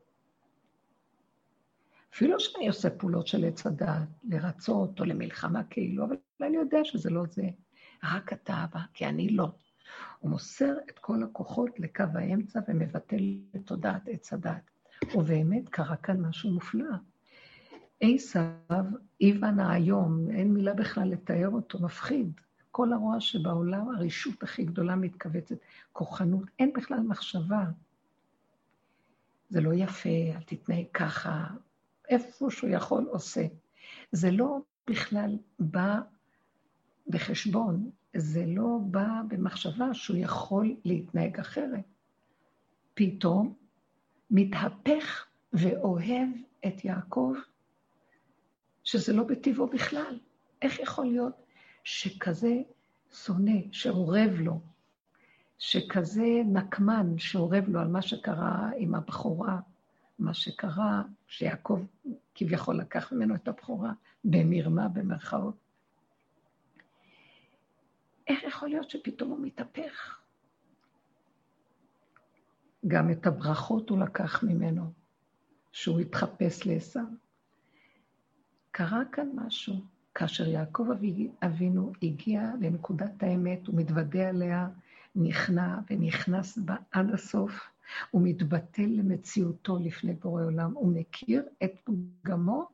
אפילו שאני עושה פעולות של עץ הדעת, לרצות או למלחמה כאילו, אבל אני יודע שזה לא זה. רק אתה אבא, כי אני לא. הוא מוסר את כל הכוחות לקו האמצע ומבטל את תודעת עץ הדעת. ובאמת קרה כאן משהו מופלא. עשיו, איוון האיום, אין מילה בכלל לתאר אותו, מפחיד. כל הרוע שבעולם, הרישות הכי גדולה מתכווצת, כוחנות, אין בכלל מחשבה. זה לא יפה, אל תתנהג ככה, איפה שהוא יכול עושה. זה לא בכלל בא בחשבון, זה לא בא במחשבה שהוא יכול להתנהג אחרת. פתאום מתהפך ואוהב את יעקב, שזה לא בטבעו בכלל. איך יכול להיות שכזה שונא, שאורב לו, שכזה נקמן שאורב לו על מה שקרה עם הבחורה, מה שקרה, שיעקב כביכול לקח ממנו את הבכורה, במרמה, במרכאות. איך יכול להיות שפתאום הוא מתהפך? גם את הברכות הוא לקח ממנו, שהוא התחפש לעשו. קרה כאן משהו. כאשר יעקב אבינו הגיע לנקודת האמת, הוא מתוודה עליה, נכנע ונכנס בה עד הסוף, הוא מתבטל למציאותו לפני בורא עולם, הוא מכיר את פגמו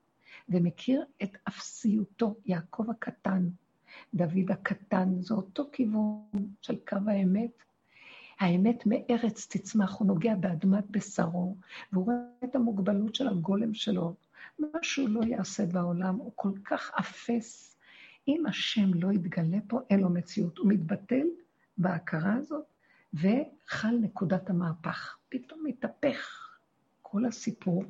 ומכיר את אפסיותו, יעקב הקטן, דוד הקטן, זה אותו כיוון של קו האמת. האמת מארץ תצמח, הוא נוגע באדמת בשרו, והוא רואה את המוגבלות של הגולם שלו. מה שהוא לא יעשה בעולם, הוא כל כך אפס. אם השם לא יתגלה פה, אין לו מציאות. הוא מתבטל בהכרה הזאת, וחל נקודת המהפך. פתאום מתהפך כל הסיפור,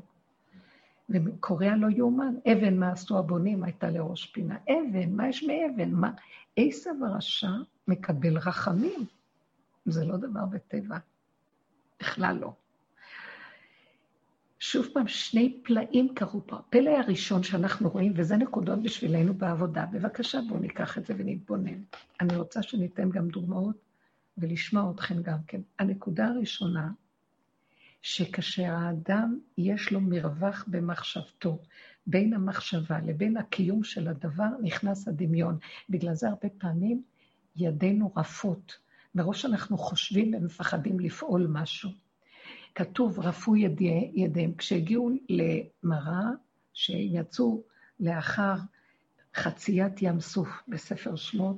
וקורע לא יאומן, אבן מה עשו הבונים הייתה לראש פינה. אבן, מה יש מאבן? מה? עשב הרשע מקבל רחמים. זה לא דבר בטבע. בכלל לא. שוב פעם, שני פלאים קרו פה. הפלא הראשון שאנחנו רואים, וזה נקודות בשבילנו בעבודה, בבקשה בואו ניקח את זה ונתבונן. אני רוצה שניתן גם דוגמאות ולשמוע אתכם גם כן. הנקודה הראשונה, שכאשר האדם יש לו מרווח במחשבתו, בין המחשבה לבין הקיום של הדבר, נכנס הדמיון. בגלל זה הרבה פעמים ידינו רפות. מראש אנחנו חושבים ומפחדים לפעול משהו. כתוב, רפו ידי, ידיהם. כשהגיעו למראה, שהם יצאו לאחר חציית ים סוף בספר שמות,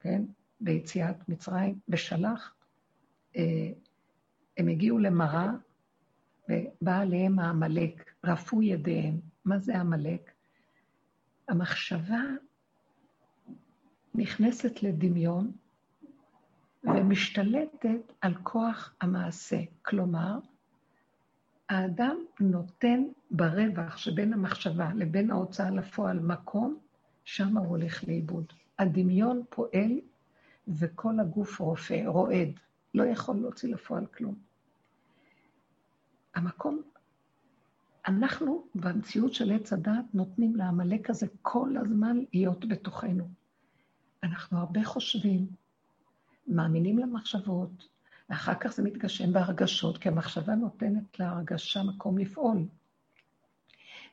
כן, ביציאת מצרים, בשלח, אה, הם הגיעו למראה, ובא עליהם העמלק, רפו ידיהם. מה זה עמלק? המחשבה נכנסת לדמיון ומשתלטת על כוח המעשה. כלומר, האדם נותן ברווח שבין המחשבה לבין ההוצאה לפועל מקום, שם הוא הולך לאיבוד. הדמיון פועל וכל הגוף רופא, רועד, לא יכול להוציא לפועל כלום. המקום, אנחנו במציאות של עץ הדת נותנים לעמלק הזה כל הזמן להיות בתוכנו. אנחנו הרבה חושבים, מאמינים למחשבות, ואחר כך זה מתגשם בהרגשות, כי המחשבה נותנת להרגשה מקום לפעול.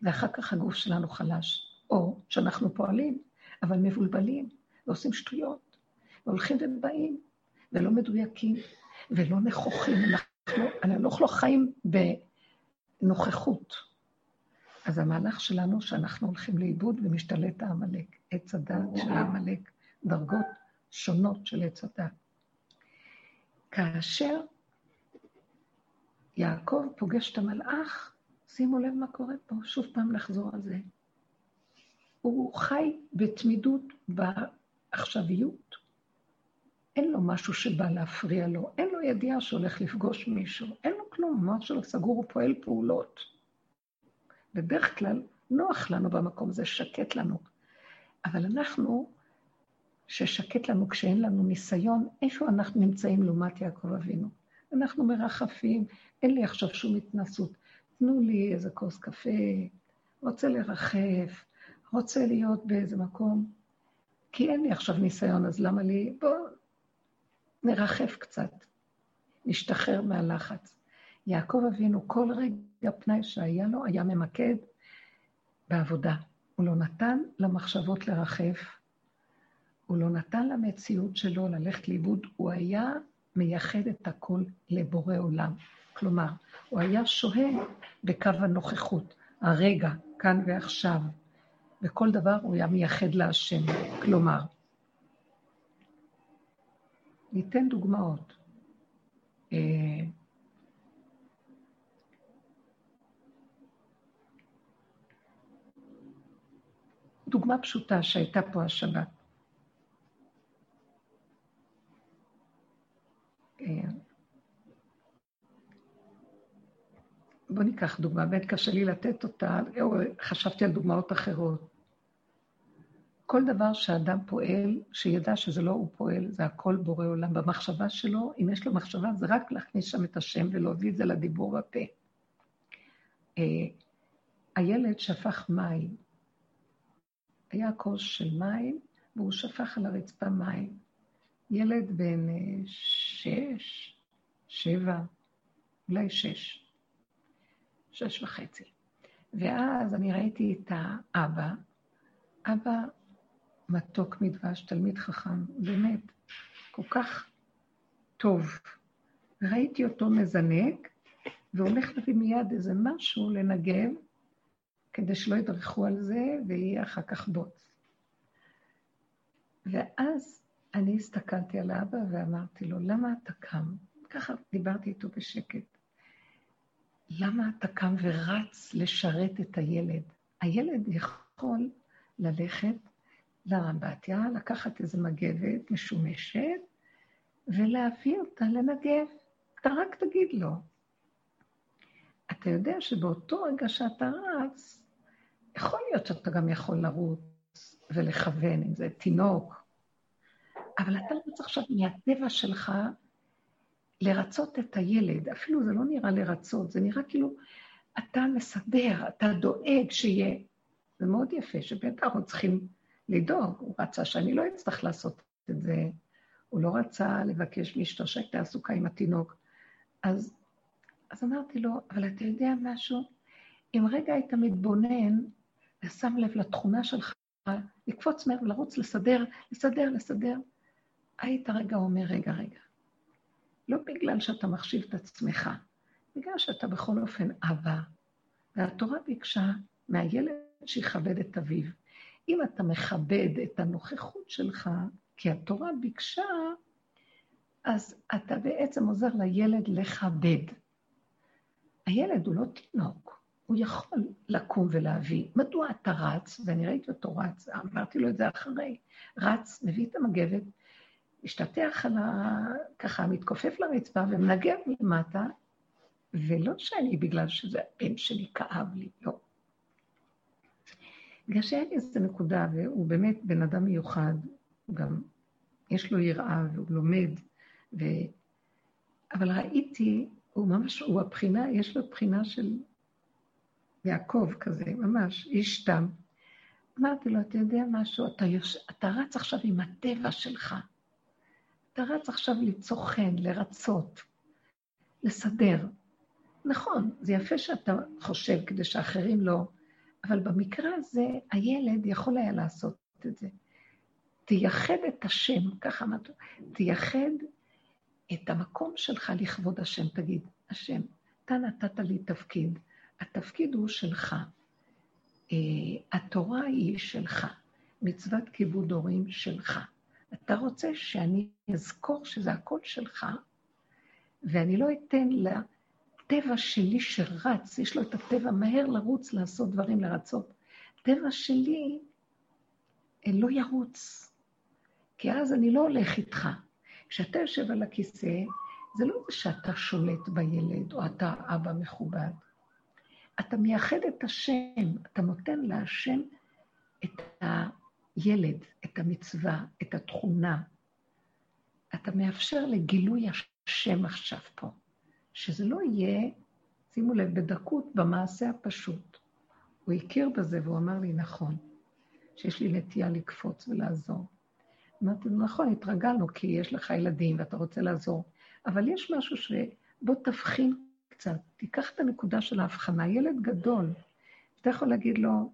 ואחר כך הגוף שלנו חלש, או שאנחנו פועלים, אבל מבולבלים, ועושים שטויות, והולכים ובאים, ולא מדויקים, ולא נכוחים. אנחנו, אנחנו לא חיים בנוכחות. אז המהלך שלנו, שאנחנו הולכים לאיבוד ומשתלט העמלק, עץ הדת של העמלק, דרגות שונות של עץ הדת. כאשר יעקב פוגש את המלאך, שימו לב מה קורה פה, שוב פעם לחזור על זה. הוא חי בתמידות בעכשוויות. אין לו משהו שבא להפריע לו, אין לו ידיעה שהולך לפגוש מישהו, אין לו כלום, המוח שלו סגור, הוא פועל פעולות. בדרך כלל נוח לנו במקום הזה, שקט לנו. אבל אנחנו ששקט לנו כשאין לנו ניסיון, איפה אנחנו נמצאים לעומת יעקב אבינו? אנחנו מרחפים, אין לי עכשיו שום התנסות. תנו לי איזה כוס קפה, רוצה לרחף, רוצה להיות באיזה מקום, כי אין לי עכשיו ניסיון, אז למה לי? בואו נרחף קצת, נשתחרר מהלחץ. יעקב אבינו, כל רגע פנאי שהיה לו, היה ממקד בעבודה. הוא לא נתן למחשבות לרחף, הוא לא נתן למציאות שלו ללכת לאיבוד, הוא היה מייחד את הכל לבורא עולם. כלומר, הוא היה שוהה בקו הנוכחות, הרגע, כאן ועכשיו, וכל דבר הוא היה מייחד להשם. כלומר, ניתן דוגמאות. אה, דוגמה פשוטה שהייתה פה השבת. בואו ניקח דוגמה, באמת קשה לי לתת אותה, או חשבתי על דוגמאות אחרות. כל דבר שאדם פועל, שידע שזה לא הוא פועל, זה הכל בורא עולם. במחשבה שלו, אם יש לו מחשבה, זה רק להכניס שם את השם ולהוביל את זה לדיבור בפה. אה, הילד שפך מים. היה כוס של מים, והוא שפך על הרצפה מים. ילד בן אה, שש, שבע, אולי שש. שש וחצי. ואז אני ראיתי את האבא, אבא מתוק מדבש, תלמיד חכם, באמת, כל כך טוב. וראיתי אותו מזנק, והולך להביא מיד איזה משהו לנגב, כדי שלא ידרכו על זה, ויהיה אחר כך בוץ. ואז אני הסתכלתי על האבא ואמרתי לו, למה אתה קם? ככה דיברתי איתו בשקט. למה אתה קם ורץ לשרת את הילד? הילד יכול ללכת לרמבטיה, לקחת איזו מגבת משומשת ולהביא אותה לנגב. אתה רק תגיד לו. אתה יודע שבאותו רגע שאתה רץ, יכול להיות שאתה גם יכול לרוץ ולכוון, אם זה תינוק, אבל אתה רוצה עכשיו מהטבע שלך לרצות את הילד. אפילו זה לא נראה לרצות, זה נראה כאילו אתה מסדר, אתה דואג שיהיה. זה מאוד יפה, שבטח אנחנו צריכים לדאוג. הוא רצה שאני לא אצטרך לעשות את זה. הוא לא רצה לבקש מאשתו שהייתה עסוקה עם התינוק. אז, אז אמרתי לו, אבל אתה יודע משהו? אם רגע היית מתבונן ושם לב לתכונה שלך, לקפוץ מהר ולרוץ, לסדר, לסדר, לסדר, היית רגע אומר, רגע, רגע. לא בגלל שאתה מחשיב את עצמך, בגלל שאתה בכל אופן אבא, והתורה ביקשה מהילד שיכבד את אביו. אם אתה מכבד את הנוכחות שלך, כי התורה ביקשה, אז אתה בעצם עוזר לילד לכבד. הילד הוא לא תינוק, הוא יכול לקום ולהביא. מדוע אתה רץ, ואני ראיתי אותו רץ, אמרתי לו את זה אחרי, רץ, מביא את המגבת, משתטח על ה... ככה, מתכופף לרצפה ומנגב מלמטה, ולא שאני, בגלל שזה הבן שלי כאב לי, לא. בגלל שהיה לי איזו נקודה, והוא באמת בן אדם מיוחד, הוא גם, יש לו יראה והוא לומד, ו... אבל ראיתי, הוא ממש, הוא הבחינה, יש לו בחינה של יעקב כזה, ממש, איש תם. אמרתי לו, אתה יודע משהו, אתה, יוש... אתה רץ עכשיו עם הטבע שלך. אתה רץ עכשיו ליצור חן, לרצות, לסדר. נכון, זה יפה שאתה חושב כדי שאחרים לא, אבל במקרה הזה הילד יכול היה לעשות את זה. תייחד את השם, ככה אמרתי, תייחד את המקום שלך לכבוד השם. תגיד, השם, אתה נתת לי תפקיד, התפקיד הוא שלך. Uh, התורה היא שלך, מצוות כיבוד הורים שלך. אתה רוצה שאני אזכור שזה הכל שלך, ואני לא אתן לטבע שלי שרץ, יש לו את הטבע מהר לרוץ, לעשות דברים, לרצות. הטבע שלי אה, לא ירוץ, כי אז אני לא הולך איתך. כשאתה יושב על הכיסא, זה לא שאתה שולט בילד, או אתה אבא מכובד. אתה מייחד את השם, אתה נותן להשם את הילד, את המצווה, את התכונה. אתה מאפשר לגילוי השם עכשיו פה, שזה לא יהיה, שימו לב, בדקות, במעשה הפשוט. הוא הכיר בזה והוא אמר לי, נכון, שיש לי נטייה לקפוץ ולעזור. אמרתי נכון, התרגלנו, כי יש לך ילדים ואתה רוצה לעזור, אבל יש משהו ש... בוא תבחין קצת, תיקח את הנקודה של ההבחנה. ילד גדול, אתה יכול להגיד לו,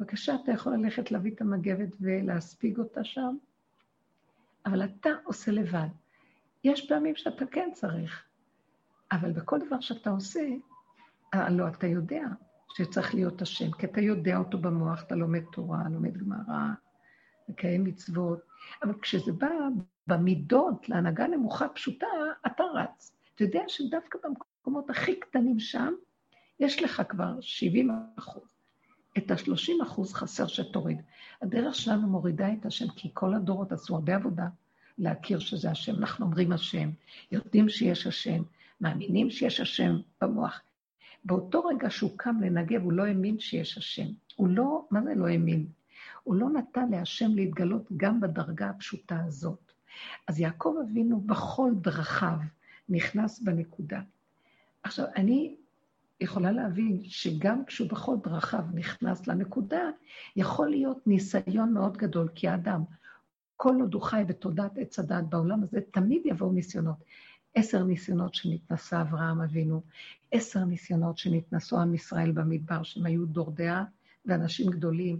בבקשה, אתה יכול ללכת להביא את המגבת ולהספיג אותה שם, אבל אתה עושה לבד. יש פעמים שאתה כן צריך, אבל בכל דבר שאתה עושה, הלוא אתה יודע שצריך להיות השם, כי אתה יודע אותו במוח, אתה לומד תורה, לומד גמרא, מקיים מצוות, אבל כשזה בא במידות, להנהגה נמוכה פשוטה, אתה רץ. אתה יודע שדווקא במקומות הכי קטנים שם, יש לך כבר 70 אחוז. את ה-30 אחוז חסר שתוריד. הדרך שלנו מורידה את השם, כי כל הדורות עשו הרבה עבודה להכיר שזה השם. אנחנו אומרים השם, יודעים שיש השם, מאמינים שיש השם במוח. באותו רגע שהוא קם לנגב, הוא לא האמין שיש השם. הוא לא, מה זה לא האמין? הוא לא נתן להשם להתגלות גם בדרגה הפשוטה הזאת. אז יעקב אבינו בכל דרכיו נכנס בנקודה. עכשיו, אני יכולה להבין שגם כשהוא בכל דרכיו נכנס לנקודה, יכול להיות ניסיון מאוד גדול, כי האדם, כל עוד הוא חי בתודעת עץ הדת בעולם הזה, תמיד יבואו ניסיונות. עשר ניסיונות שנתנסה אברהם אבינו, עשר ניסיונות שנתנסו עם ישראל במדבר, שהם היו דור דעה ואנשים גדולים.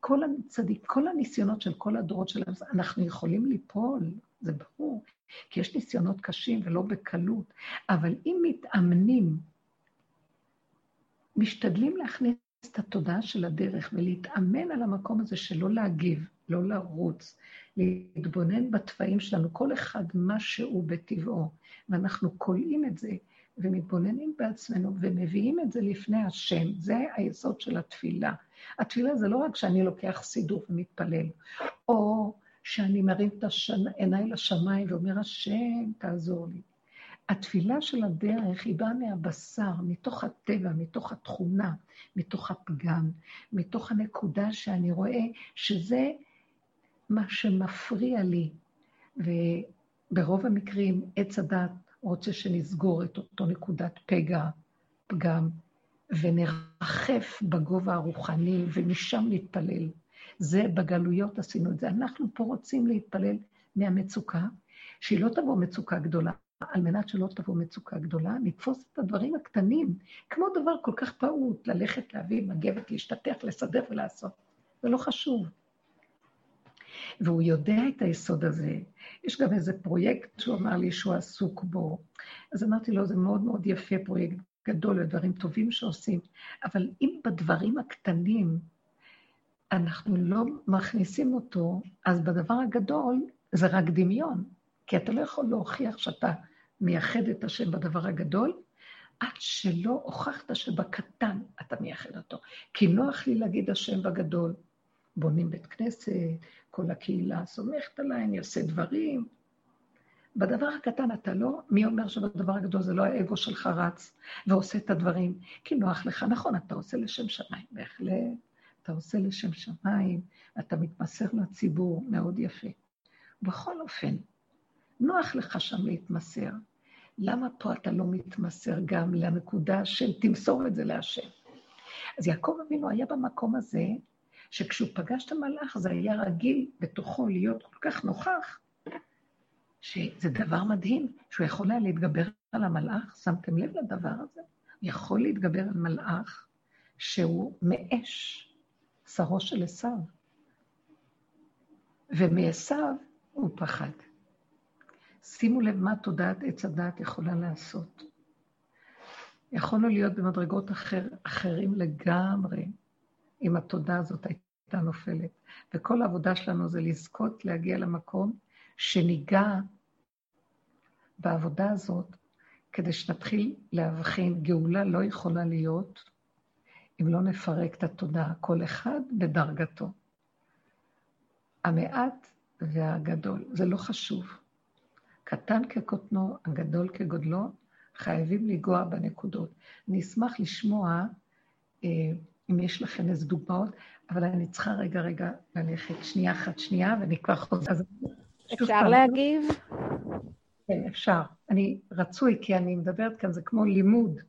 כל הצדיק, כל הניסיונות של כל הדורות שלהם, אנחנו יכולים ליפול, זה ברור, כי יש ניסיונות קשים ולא בקלות, אבל אם מתאמנים משתדלים להכניס את התודעה של הדרך ולהתאמן על המקום הזה של לא להגיב, לא לרוץ, להתבונן בתוואים שלנו, כל אחד מה שהוא בטבעו, ואנחנו כולאים את זה ומתבוננים בעצמנו ומביאים את זה לפני השם. זה היסוד של התפילה. התפילה זה לא רק שאני לוקח סידור ומתפלל, או שאני מרים את העיניים לשמיים ואומר, השם, תעזור לי. התפילה של הדרך היא באה מהבשר, מתוך הטבע, מתוך התכונה, מתוך הפגם, מתוך הנקודה שאני רואה שזה מה שמפריע לי. וברוב המקרים עץ הדת רוצה שנסגור את אותו נקודת פגע, פגם, ונרחף בגובה הרוחני, ומשם להתפלל. זה בגלויות עשינו את זה. אנחנו פה רוצים להתפלל מהמצוקה, שהיא לא תבוא מצוקה גדולה, על מנת שלא תבוא מצוקה גדולה, לתפוס את הדברים הקטנים, כמו דבר כל כך פעוט, ללכת, להביא מגבת, להשתתח, לסדר ולעשות. זה לא חשוב. והוא יודע את היסוד הזה. יש גם איזה פרויקט שהוא אמר לי שהוא עסוק בו. אז אמרתי לו, זה מאוד מאוד יפה, פרויקט גדול, ודברים טובים שעושים, אבל אם בדברים הקטנים אנחנו לא מכניסים אותו, אז בדבר הגדול זה רק דמיון, כי אתה לא יכול להוכיח שאתה מייחד את השם בדבר הגדול, עד שלא הוכחת שבקטן אתה מייחד אותו. כי נוח לי להגיד השם בגדול. בונים בית כנסת, כל הקהילה סומכת עליי, אני עושה דברים. בדבר הקטן אתה לא, מי אומר שבדבר הגדול זה לא האגו שלך רץ ועושה את הדברים? כי נוח לך, נכון, אתה עושה לשם שמיים, בהחלט. אתה עושה לשם שמיים, אתה מתמסר לציבור, מאוד יפה. בכל אופן, נוח לך שם להתמסר. למה פה אתה לא מתמסר גם לנקודה של תמסור את זה להשם? אז יעקב אבינו היה במקום הזה, שכשהוא פגש את המלאך זה היה רגיל בתוכו להיות כל כך נוכח, שזה דבר מדהים, שהוא יכול היה להתגבר על המלאך, שמתם לב לדבר הזה? הוא יכול להתגבר על מלאך שהוא מאש, שרו של עשיו. ומעשיו הוא פחד. שימו לב מה תודעת עץ הדעת יכולה לעשות. יכולנו להיות במדרגות אחר, אחרים לגמרי, אם התודה הזאת הייתה נופלת. וכל העבודה שלנו זה לזכות להגיע למקום שניגע בעבודה הזאת, כדי שנתחיל להבחין, גאולה לא יכולה להיות אם לא נפרק את התודעה, כל אחד בדרגתו. המעט והגדול, זה לא חשוב. קטן כקוטנו, הגדול כגודלו, חייבים לנגוע בנקודות. אני אשמח לשמוע אה, אם יש לכם איזה דוגמאות, אבל אני צריכה רגע, רגע ללכת שנייה אחת, שנייה, ואני כבר חוזרת. אפשר להגיב? כן, אפשר. אני רצוי, כי אני מדברת כאן, זה כמו לימוד.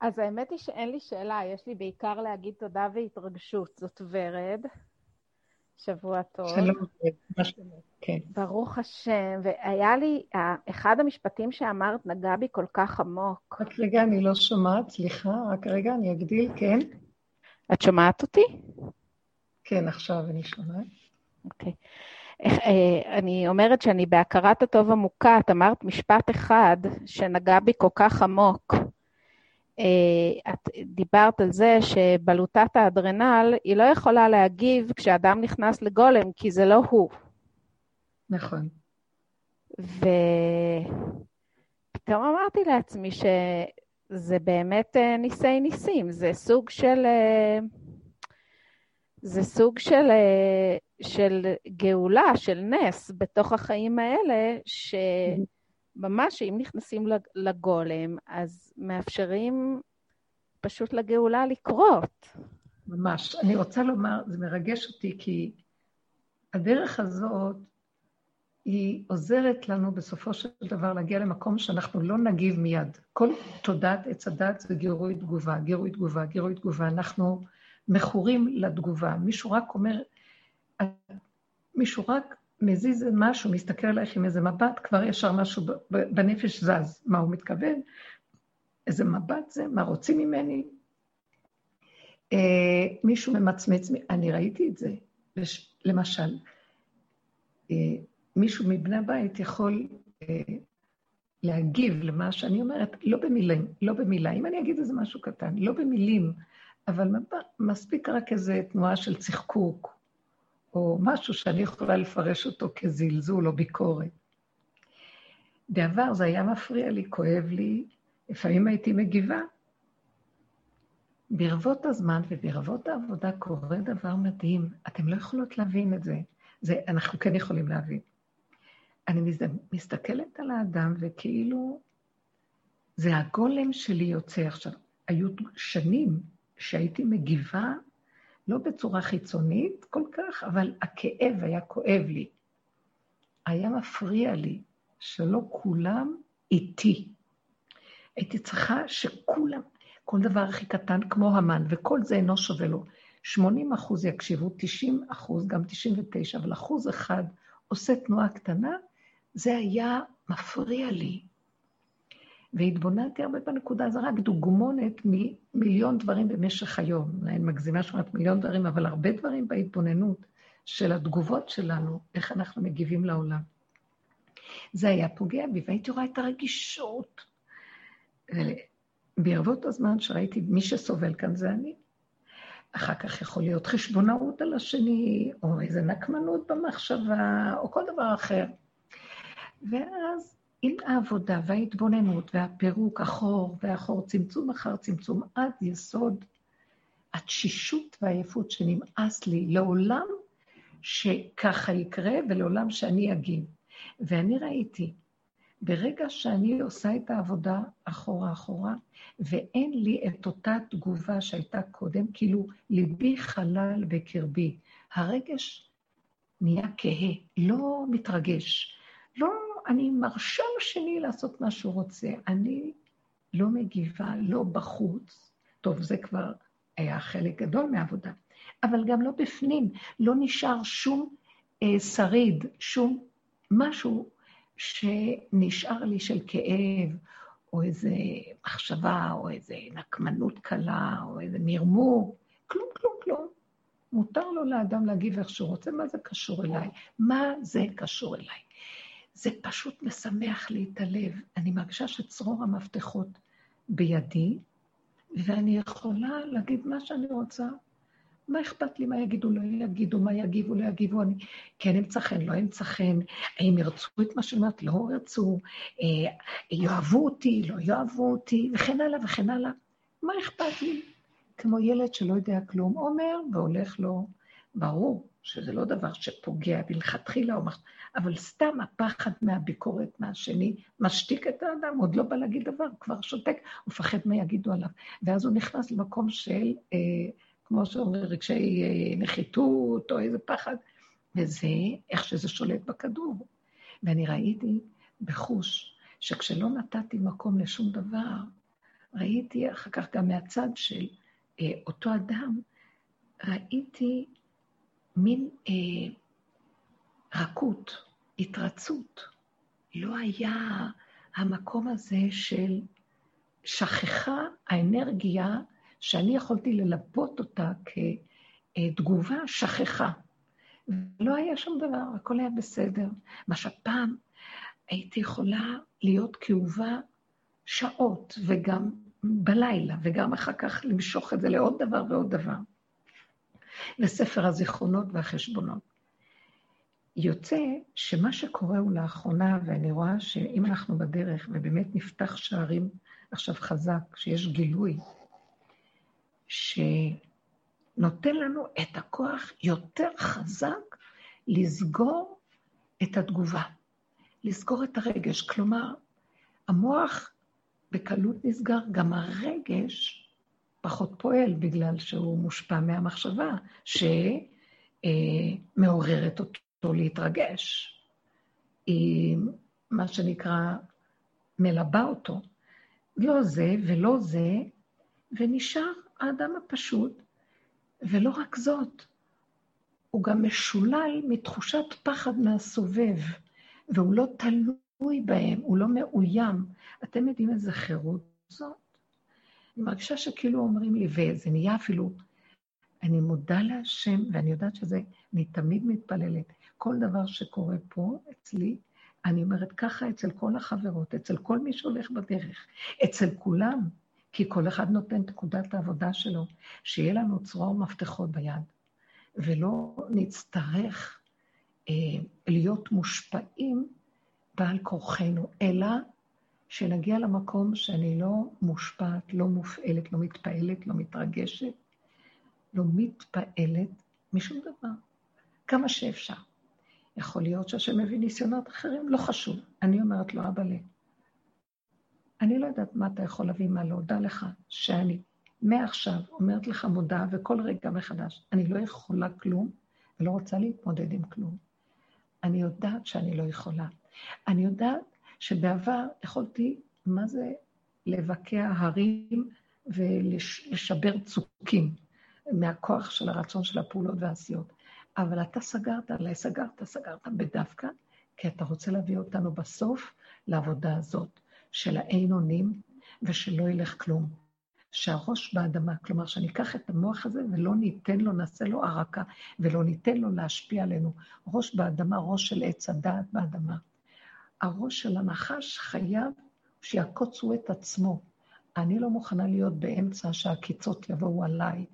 אז האמת היא שאין לי שאלה, יש לי בעיקר להגיד תודה והתרגשות. זאת ורד. שבוע טוב. שלום, מה שלומך? כן. ברוך השם. והיה לי, אחד המשפטים שאמרת נגע בי כל כך עמוק. רק רגע, אני לא שומעת, סליחה, רק רגע, אני אגדיל, כן? את שומעת אותי? כן, עכשיו אני שומעת. אוקיי. אה, אני אומרת שאני בהכרת הטוב עמוקה, את אמרת משפט אחד שנגע בי כל כך עמוק. אה, את דיברת על זה שבלוטת האדרנל, היא לא יכולה להגיב כשאדם נכנס לגולם, כי זה לא הוא. נכון. ופתאום אמרתי לעצמי שזה באמת אה, ניסי ניסים, זה סוג של... אה, זה סוג של, של גאולה, של נס בתוך החיים האלה, ש... ממש, אם נכנסים לגולם, אז מאפשרים פשוט לגאולה לקרות. ממש. אני רוצה לומר, זה מרגש אותי, כי הדרך הזאת, היא עוזרת לנו בסופו של דבר להגיע למקום שאנחנו לא נגיב מיד. כל תודעת עץ הדת זה גירוי תגובה, גירוי תגובה, גירוי תגובה. אנחנו מכורים לתגובה. מישהו רק אומר, מישהו רק מזיז משהו, מסתכל עלייך עם איזה מבט, כבר ישר משהו בנפש זז. מה הוא מתכוון? איזה מבט זה? מה רוצים ממני? אה, מישהו ממצמץ, אני ראיתי את זה. למשל, אה, מישהו מבני הבית יכול אה, להגיב למה שאני אומרת, לא במילים, לא במילה. אם אני אגיד איזה משהו קטן, לא במילים, אבל מספיק רק איזו תנועה של צחקוק, או משהו שאני יכולה לפרש אותו כזלזול או ביקורת. בעבר זה היה מפריע לי, כואב לי, לפעמים הייתי מגיבה. ברבות הזמן וברבות העבודה קורה דבר מדהים. אתם לא יכולות להבין את זה. זה אנחנו כן יכולים להבין. אני מסתכלת על האדם וכאילו זה הגולם שלי יוצא עכשיו. היו שנים שהייתי מגיבה, לא בצורה חיצונית כל כך, אבל הכאב היה כואב לי. היה מפריע לי שלא כולם איתי. הייתי צריכה שכולם, כל דבר הכי קטן כמו המן, וכל זה אינו שווה לו. 80 אחוז יקשיבו, 90 אחוז, גם 99, אבל אחוז אחד עושה תנועה קטנה, זה היה מפריע לי. והתבוננתי הרבה בנקודה, זה רק דוגמונת ממיליון דברים במשך היום. אני מגזימה שאומרת מיליון דברים, אבל הרבה דברים בהתבוננות של התגובות שלנו, איך אנחנו מגיבים לעולם. זה היה פוגע בי, והייתי רואה את הרגישות. ברבות הזמן שראיתי, מי שסובל כאן זה אני. אחר כך יכול להיות חשבונאות על השני, או איזו נקמנות במחשבה, או כל דבר אחר. ואז עם העבודה וההתבוננות והפירוק אחור ואחור, צמצום אחר צמצום, עד יסוד התשישות והעייפות שנמאס לי לעולם שככה יקרה ולעולם שאני אגיב. ואני ראיתי, ברגע שאני עושה את העבודה אחורה אחורה, ואין לי את אותה תגובה שהייתה קודם, כאילו ליבי חלל בקרבי. הרגש נהיה כהה, לא מתרגש, לא אני מרשה לשני לעשות מה שהוא רוצה. אני לא מגיבה, לא בחוץ. טוב, זה כבר היה חלק גדול מהעבודה. אבל גם לא בפנים, לא נשאר שום אה, שריד, שום משהו שנשאר לי של כאב, או איזה מחשבה, או איזה נקמנות קלה, או איזה מרמור. כלום, כלום, כלום. מותר לו לאדם להגיב איך שהוא רוצה, מה זה קשור אליי? מה זה קשור אליי? זה פשוט משמח לי את הלב. אני מרגישה שצרור המפתחות בידי, ואני יכולה להגיד מה שאני רוצה. מה אכפת לי מה יגידו, לא יגידו, מה יגיבו, לא יגיבו, אני כן אמצא חן, לא אמצא חן, האם ירצו את מה שאומרת, לא ירצו, אה, יאהבו אותי, לא יאהבו אותי, וכן הלאה וכן הלאה. מה אכפת לי? כמו ילד שלא יודע כלום, אומר והולך לו. ברור שזה לא דבר שפוגע מלכתחילה, אבל סתם הפחד מהביקורת מהשני משתיק את האדם, עוד לא בא להגיד דבר, כבר שותק, הוא מפחד מה יגידו עליו. ואז הוא נכנס למקום של, אה, כמו שאומרים, רגשי אה, נחיתות או איזה פחד, וזה איך שזה שולט בכדור. ואני ראיתי בחוש שכשלא נתתי מקום לשום דבר, ראיתי אחר כך גם מהצד של אה, אותו אדם, ראיתי מין אה, רכות, התרצות. לא היה המקום הזה של שכחה האנרגיה שאני יכולתי ללבות אותה כתגובה, שכחה. לא היה שום דבר, הכל היה בסדר. מה שפעם הייתי יכולה להיות כאובה שעות, וגם בלילה, וגם אחר כך למשוך את זה לעוד דבר ועוד דבר. לספר הזיכרונות והחשבונות. יוצא שמה שקורה הוא לאחרונה, ואני רואה שאם אנחנו בדרך, ובאמת נפתח שערים עכשיו חזק, שיש גילוי, שנותן לנו את הכוח יותר חזק לסגור את התגובה, לסגור את הרגש. כלומר, המוח בקלות נסגר, גם הרגש פחות פועל בגלל שהוא מושפע מהמחשבה שמעוררת אותו להתרגש. היא, מה שנקרא, מלבה אותו. לא זה ולא זה, ונשאר האדם הפשוט. ולא רק זאת, הוא גם משולל מתחושת פחד מהסובב, והוא לא תלוי בהם, הוא לא מאוים. אתם יודעים איזה חירות זאת? אני מרגישה שכאילו אומרים לי, וזה נהיה אפילו, אני מודה להשם, ואני יודעת שזה, אני תמיד מתפללת. כל דבר שקורה פה אצלי, אני אומרת ככה אצל כל החברות, אצל כל מי שהולך בדרך, אצל כולם, כי כל אחד נותן את נקודת העבודה שלו, שיהיה לנו צרור ומפתחות ביד, ולא נצטרך אה, להיות מושפעים בעל כורחנו, אלא שנגיע למקום שאני לא מושפעת, לא מופעלת, לא מתפעלת, לא מתרגשת, לא מתפעלת משום דבר, כמה שאפשר. יכול להיות שהשם מביא ניסיונות אחרים, לא חשוב. אני אומרת לו, אבא לי, אני לא יודעת מה אתה יכול להביא, מה לא. דע לך שאני מעכשיו אומרת לך מודעה, וכל רגע מחדש, אני לא יכולה כלום, ולא רוצה להתמודד עם כלום. אני יודעת שאני לא יכולה. אני יודעת שבעבר יכולתי, מה זה לבקע הרים ולשבר צוקים מהכוח של הרצון של הפעולות והעשיות. אבל אתה סגרת עליי, סגרת, סגרת בדווקא, כי אתה רוצה להביא אותנו בסוף לעבודה הזאת של האין אונים ושלא ילך כלום. שהראש באדמה, כלומר, שאני אקח את המוח הזה ולא ניתן לו, נעשה לו ערקה, ולא ניתן לו להשפיע עלינו. ראש באדמה, ראש של עץ הדעת באדמה. הראש של הנחש חייב שיעקוצו את עצמו. אני לא מוכנה להיות באמצע שהעקיצות יבואו עליי.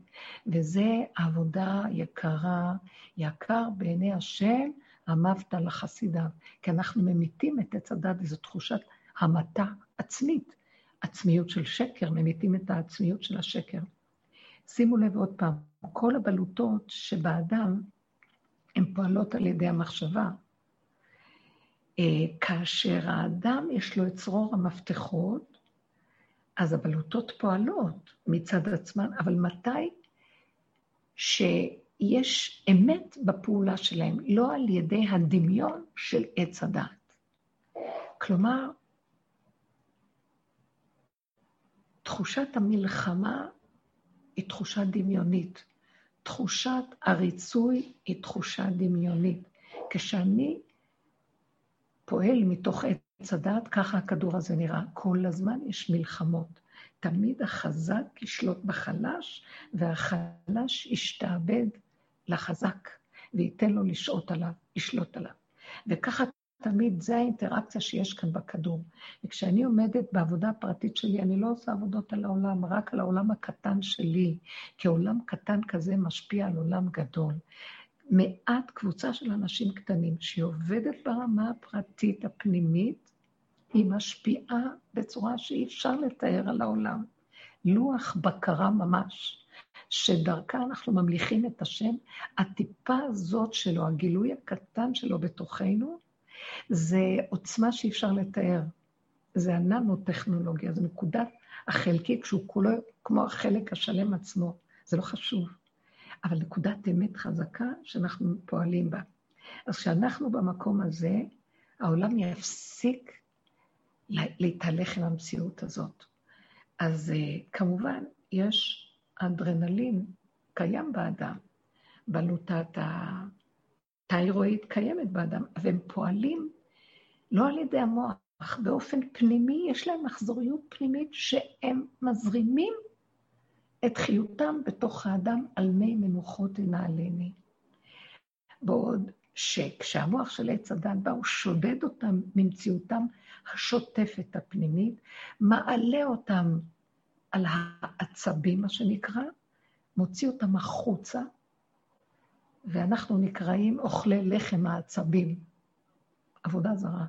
וזו עבודה יקרה, יקר בעיני השם, עמבת לחסידיו. כי אנחנו ממיתים את עץ הדת, וזו תחושת המתה עצמית. עצמיות של שקר, ממיתים את העצמיות של השקר. שימו לב עוד פעם, כל הבלוטות שבאדם, הן פועלות על ידי המחשבה. אה, כאשר האדם יש לו את צרור המפתחות, אז הבלוטות פועלות מצד עצמן, אבל מתי שיש אמת בפעולה שלהם, לא על ידי הדמיון של עץ הדת. כלומר, תחושת המלחמה היא תחושה דמיונית. תחושת הריצוי היא תחושה דמיונית. כשאני פועל מתוך עץ הדת, ככה הכדור הזה נראה. כל הזמן יש מלחמות. תמיד החזק ישלוט בחלש, והחלש ישתעבד לחזק, וייתן לו לשהות עליו, לשלוט עליו. וככה תמיד, זה האינטראקציה שיש כאן בכדור. וכשאני עומדת בעבודה הפרטית שלי, אני לא עושה עבודות על העולם, רק על העולם הקטן שלי, כי עולם קטן כזה משפיע על עולם גדול. מעט קבוצה של אנשים קטנים שהיא עובדת ברמה הפרטית הפנימית, היא משפיעה בצורה שאי אפשר לתאר על העולם. לוח בקרה ממש, שדרכה אנחנו ממליכים את השם, הטיפה הזאת שלו, הגילוי הקטן שלו בתוכנו, זה עוצמה שאי אפשר לתאר. זה הננו-טכנולוגיה, זו נקודת החלקיק שהוא כולו כמו החלק השלם עצמו. זה לא חשוב. אבל נקודת אמת חזקה שאנחנו פועלים בה. אז כשאנחנו במקום הזה, העולם יפסיק להתהלך עם המציאות הזאת. אז אה, כמובן, יש אדרנלין קיים באדם, בלוטת התיירואיד קיימת באדם, והם פועלים לא על ידי המוח, באופן פנימי, יש להם מחזוריות פנימית שהם מזרימים את חיותם בתוך האדם על מי מנוחות ינעלני. בעוד שכשהמוח של עץ הדת בא, הוא שודד אותם ממציאותם השוטפת הפנימית, מעלה אותם על העצבים, מה שנקרא, מוציא אותם החוצה, ואנחנו נקראים אוכלי לחם העצבים. עבודה זרה.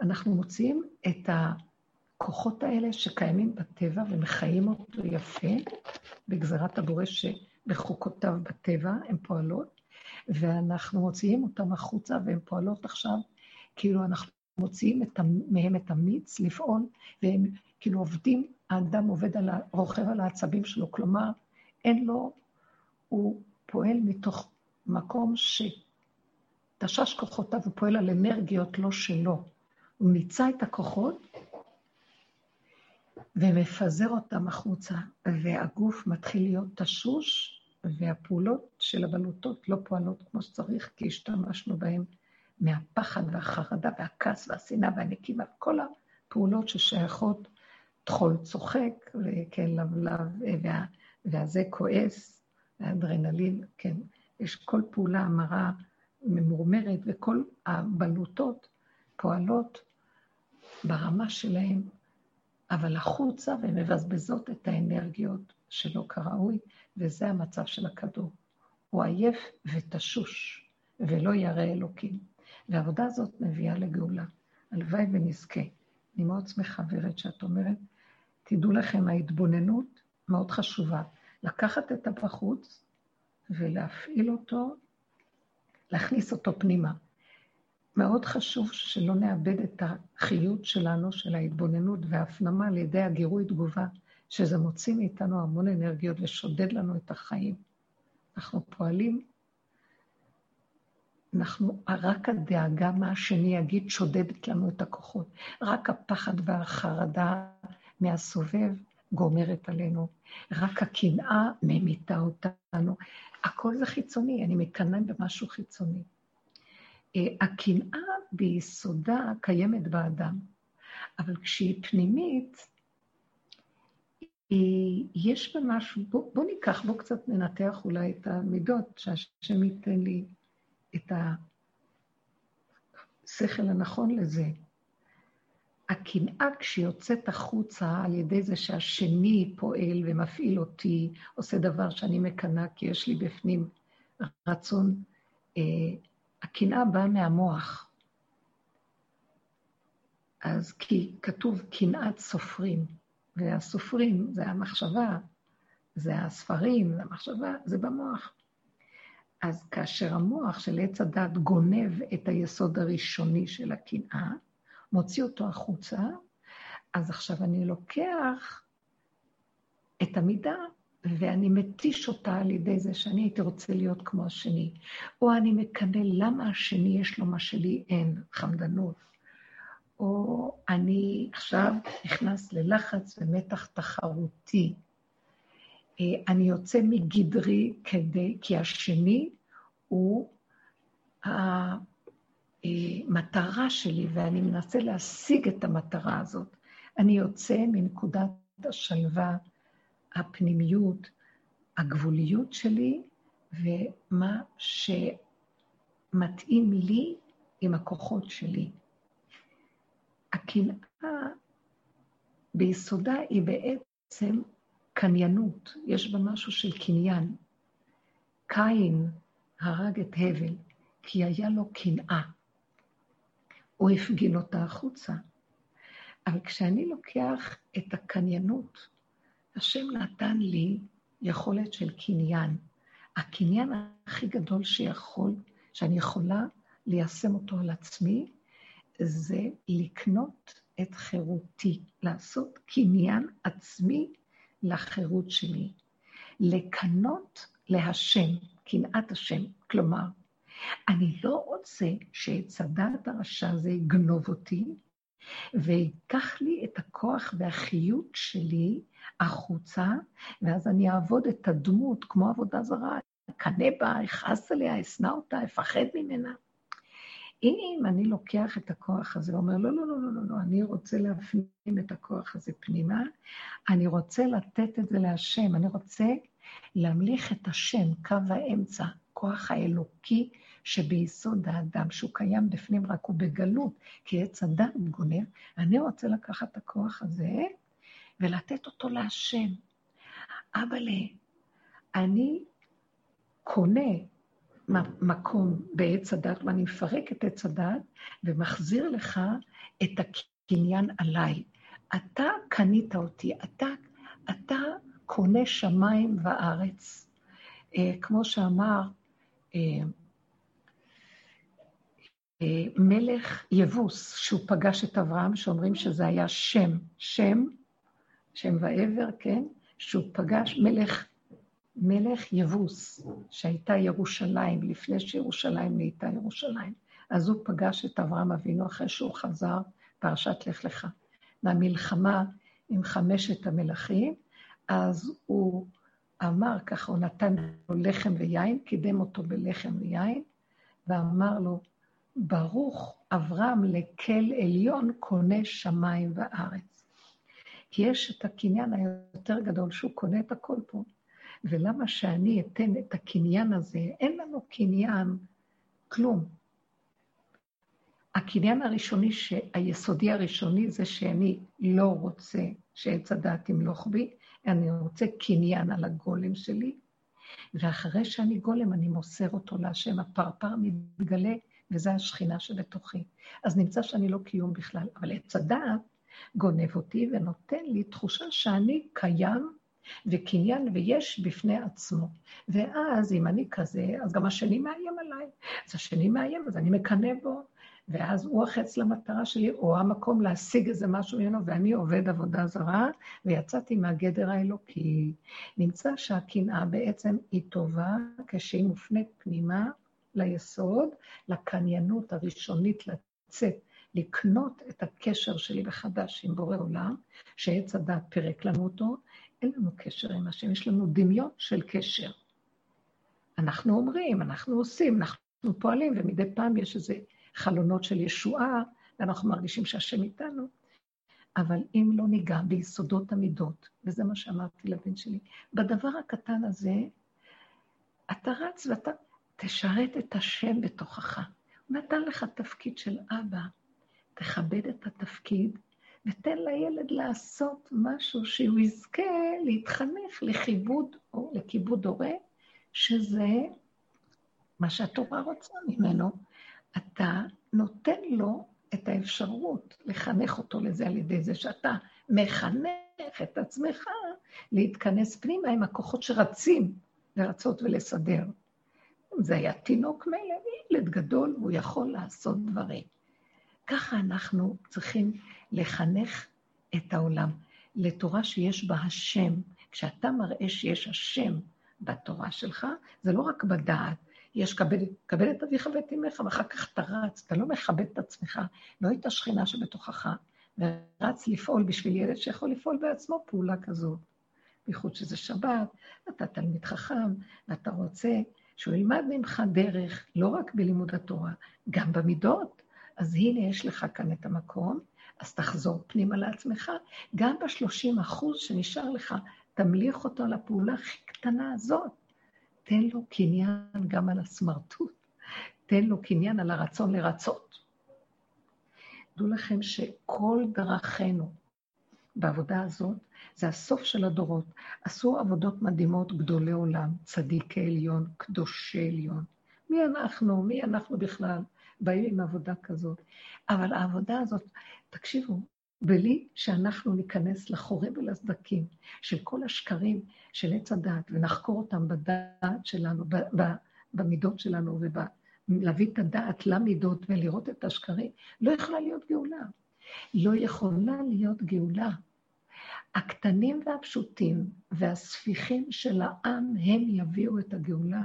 אנחנו מוציאים את הכוחות האלה שקיימים בטבע ומחיים אותו יפה, בגזרת הבורא שבחוקותיו בטבע הן פועלות, ואנחנו מוציאים אותם החוצה והן פועלות עכשיו, כאילו אנחנו מוציאים את, מהם את המיץ לפעול, והם כאילו עובדים, האדם עובד על, רוכב על העצבים שלו, כלומר, אין לו, הוא פועל מתוך מקום שתשש כוחותיו, הוא פועל על אנרגיות לא שלו. הוא מיצה את הכוחות ומפזר אותם החוצה, והגוף מתחיל להיות תשוש, והפעולות של הבלוטות לא פועלות כמו שצריך, כי השתמשנו בהן מהפחד והחרדה והכעס והשנאה והנקימה, כל הפעולות ששייכות, טחול צוחק, וכן לבלב, וה, והזה כועס, והאדרנלין, כן, יש כל פעולה המרה ממורמרת, וכל הבלוטות פועלות ברמה שלהן, אבל החוצה, והן מבזבזות את האנרגיות שלא כראוי, וזה המצב של הכדור. הוא עייף ותשוש, ולא ירא אלוקים. והעבודה הזאת מביאה לגאולה. הלוואי ונזכה. אני מאוד שמחה, ורד, שאת אומרת, תדעו לכם, ההתבוננות מאוד חשובה. לקחת את הבחוץ ולהפעיל אותו, להכניס אותו פנימה. מאוד חשוב שלא נאבד את החיות שלנו, של ההתבוננות וההפנמה על ידי הגירוי תגובה, שזה מוציא מאיתנו המון אנרגיות ושודד לנו את החיים. אנחנו פועלים, אנחנו, רק הדאגה מה השני יגיד שודדת לנו את הכוחות. רק הפחד והחרדה מהסובב גומרת עלינו. רק הקנאה ממיתה אותנו. הכל זה חיצוני, אני מקנאה במשהו חיצוני. אה, הקנאה ביסודה קיימת באדם, אבל כשהיא פנימית, יש בה משהו, בוא, בוא ניקח, בוא קצת ננתח אולי את המידות, שהשם ייתן לי את השכל הנכון לזה. הקנאה כשיוצאת החוצה על ידי זה שהשני פועל ומפעיל אותי, עושה דבר שאני מקנאה כי יש לי בפנים רצון, אה, הקנאה באה מהמוח. אז כי כתוב קנאת סופרים, והסופרים זה המחשבה, זה הספרים, זה המחשבה, זה במוח. אז כאשר המוח של עץ הדת גונב את היסוד הראשוני של הקנאה, מוציא אותו החוצה, אז עכשיו אני לוקח את המידה ואני מתיש אותה על ידי זה שאני הייתי רוצה להיות כמו השני. או אני מקנא למה השני יש לו מה שלי אין, חמדנות. או אני עכשיו נכנס ללחץ ומתח תחרותי. אה, אני יוצא מגדרי כדי, כי השני הוא המטרה שלי, ואני מנסה להשיג את המטרה הזאת. אני יוצא מנקודת השלווה, הפנימיות, הגבוליות שלי, ומה שמתאים לי עם הכוחות שלי. הקנאה ביסודה היא בעצם קניינות, יש בה משהו של קניין. קין הרג את הבל, כי היה לו קנאה. הוא הפגין אותה החוצה. אבל כשאני לוקח את הקניינות, השם נתן לי יכולת של קניין. הקניין הכי גדול שיכול, שאני יכולה ליישם אותו על עצמי, זה לקנות את חירותי, לעשות קניין עצמי לחירות שלי. לקנות להשם, קנאת השם. כלומר, אני לא רוצה הדעת הרשע הזה יגנוב אותי, ויקח לי את הכוח והחיות שלי החוצה, ואז אני אעבוד את הדמות כמו עבודה זרה, אקנא בה, אכעס עליה, אשנא אותה, אפחד ממנה. אם אני לוקח את הכוח הזה ואומר, לא, לא, לא, לא, לא, לא, אני רוצה להפנים את הכוח הזה פנימה, אני רוצה לתת את זה להשם, אני רוצה להמליך את השם, קו האמצע, כוח האלוקי שביסוד האדם, שהוא קיים בפנים, רק הוא בגלות, כי עץ הדת גונב, אני רוצה לקחת את הכוח הזה ולתת אותו להשם. אבל אני קונה מקום בעץ הדת, ואני מפרק את עץ הדת ומחזיר לך את הקניין עליי. אתה קנית אותי, אתה, אתה קונה שמיים וארץ. אה, כמו שאמר אה, מלך יבוס, שהוא פגש את אברהם, שאומרים שזה היה שם, שם, שם ועבר, כן? שהוא פגש מלך, מלך יבוס, שהייתה ירושלים, לפני שירושלים נהייתה ירושלים. אז הוא פגש את אברהם אבינו אחרי שהוא חזר, פרשת לך לך, מהמלחמה עם חמשת המלכים, אז הוא אמר, ככה הוא נתן לו לחם ויין, קידם אותו בלחם ויין, ואמר לו, ברוך אברהם לקל עליון קונה שמיים וארץ. כי יש את הקניין היותר גדול שהוא קונה את הכל פה. ולמה שאני אתן את הקניין הזה? אין לנו קניין כלום. הקניין הראשוני, היסודי הראשוני, זה שאני לא רוצה שעץ הדעת ימלוך בי, אני רוצה קניין על הגולם שלי, ואחרי שאני גולם, אני מוסר אותו להשם. הפרפר מתגלה, וזו השכינה שבתוכי. אז נמצא שאני לא קיום בכלל, אבל עץ הדעת גונב אותי ונותן לי תחושה שאני קיים וקניין ויש בפני עצמו. ואז אם אני כזה, אז גם השני מאיים עליי. אז השני מאיים, אז אני מקנא בו, ואז הוא החץ למטרה שלי, או המקום להשיג איזה משהו ממנו, ואני עובד עבודה זרה, ויצאתי מהגדר האלוקי. נמצא שהקנאה בעצם היא טובה כשהיא מופנית פנימה ליסוד, לקניינות הראשונית לצאת, לקנות את הקשר שלי מחדש עם בורא עולם, שעץ הדת פירק לנו אותו, אין לנו קשר עם השם, יש לנו דמיון של קשר. אנחנו אומרים, אנחנו עושים, אנחנו פועלים, ומדי פעם יש איזה חלונות של ישועה, ואנחנו מרגישים שהשם איתנו, אבל אם לא ניגע ביסודות המידות, וזה מה שאמרתי לבן שלי, בדבר הקטן הזה, אתה רץ ואתה תשרת את השם בתוכך. הוא נתן לך תפקיד של אבא, תכבד את התפקיד, ותן לילד לעשות משהו שהוא יזכה להתחנך לכיבוד או לכיבוד הורה, שזה מה שהתורה רוצה ממנו. אתה נותן לו את האפשרות לחנך אותו לזה על ידי זה שאתה מחנך את עצמך להתכנס פנימה עם הכוחות שרצים לרצות ולסדר. זה היה תינוק מילא, ילד גדול, והוא יכול לעשות דברים. ככה אנחנו צריכים לחנך את העולם לתורה שיש בה השם. כשאתה מראה שיש השם בתורה שלך, זה לא רק בדעת, יש כבד, כבד את אביך ואת אמך, ואחר כך אתה רץ, אתה לא מכבד את עצמך, לא את השכינה שבתוכך, ורץ לפעול בשביל ילד שיכול לפעול בעצמו פעולה כזאת. בייחוד שזה שבת, אתה תלמיד חכם, ואתה רוצה שהוא ילמד ממך דרך, לא רק בלימוד התורה, גם במידות. אז הנה יש לך כאן את המקום, אז תחזור פנימה לעצמך. גם ב-30 אחוז שנשאר לך, תמליך אותו לפעולה הכי קטנה הזאת. תן לו קניין גם על הסמרטוט, תן לו קניין על הרצון לרצות. דעו לכם שכל דרכינו בעבודה הזאת זה הסוף של הדורות. עשו עבודות מדהימות גדולי עולם, צדיקי עליון, קדושי עליון. מי אנחנו? מי אנחנו בכלל? באים עם עבודה כזאת. אבל העבודה הזאת, תקשיבו, בלי שאנחנו ניכנס לחורים ולסדקים של כל השקרים של עץ הדת, ונחקור אותם בדעת שלנו, במידות שלנו, ולהביא את הדעת למידות ולראות את השקרים, לא יכולה להיות גאולה. לא יכולה להיות גאולה. הקטנים והפשוטים והספיחים של העם, הם יביאו את הגאולה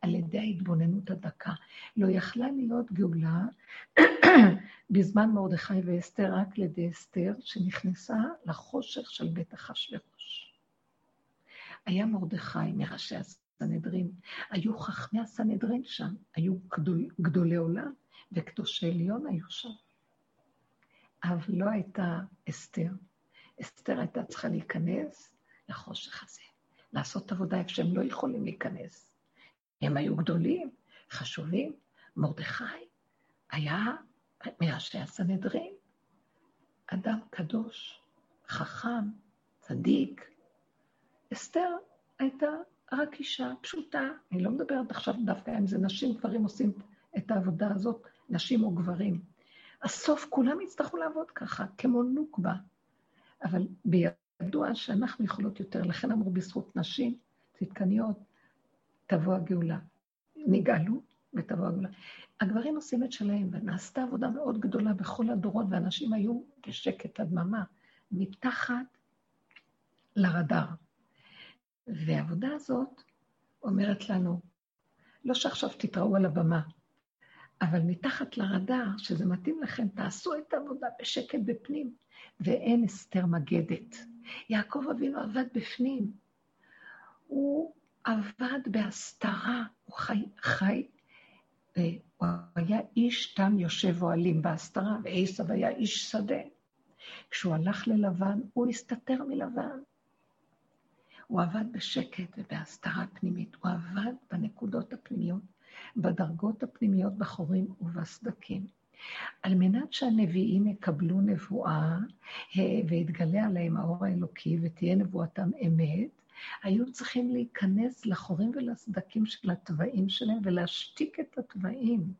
על ידי ההתבוננות הדקה. לא יכלה להיות גאולה בזמן מרדכי ואסתר, רק על ידי אסתר, שנכנסה לחושך של בית אחשורוש. היה מרדכי מראשי הסנהדרין, היו חכמי הסנהדרין שם, היו גדול, גדולי עולם, וקדושי עליון היו שם. אבל לא הייתה אסתר. אסתר הייתה צריכה להיכנס לחושך הזה, לעשות עבודה איפה שהם לא יכולים להיכנס. הם היו גדולים, חשובים. מרדכי היה מראשי הסנהדרין, אדם קדוש, חכם, צדיק. אסתר הייתה רק אישה פשוטה. אני לא מדברת עכשיו דווקא אם זה נשים, גברים עושים את העבודה הזאת, נשים או גברים. הסוף כולם יצטרכו לעבוד ככה, כמו נוקבה. אבל בידוע שאנחנו יכולות יותר, לכן אמרו בזכות נשים צדקניות, תבוא הגאולה. נגאלו ותבוא הגאולה. הגברים עושים את שלהם, ונעשתה עבודה מאוד גדולה בכל הדורות, ואנשים היו בשקט הדממה, מתחת לרדאר. והעבודה הזאת אומרת לנו, לא שעכשיו תתראו על הבמה, אבל מתחת לרדאר, שזה מתאים לכם, תעשו את העבודה בשקט בפנים, ואין אסתר מגדת. יעקב אבינו עבד בפנים. הוא עבד בהסתרה, הוא חי, חי, אה, הוא היה איש תם יושב אוהלים בהסתרה, ועשב היה איש שדה. כשהוא הלך ללבן, הוא הסתתר מלבן. הוא עבד בשקט ובהסתרה פנימית, הוא עבד בנקודות הפנימיות, בדרגות הפנימיות בחורים ובסדקים. על מנת שהנביאים יקבלו נבואה אה, ויתגלה עליהם האור האלוקי ותהיה נבואתם אמת, היו צריכים להיכנס לחורים ולסדקים של התוואים שלהם ולהשתיק את התוואים,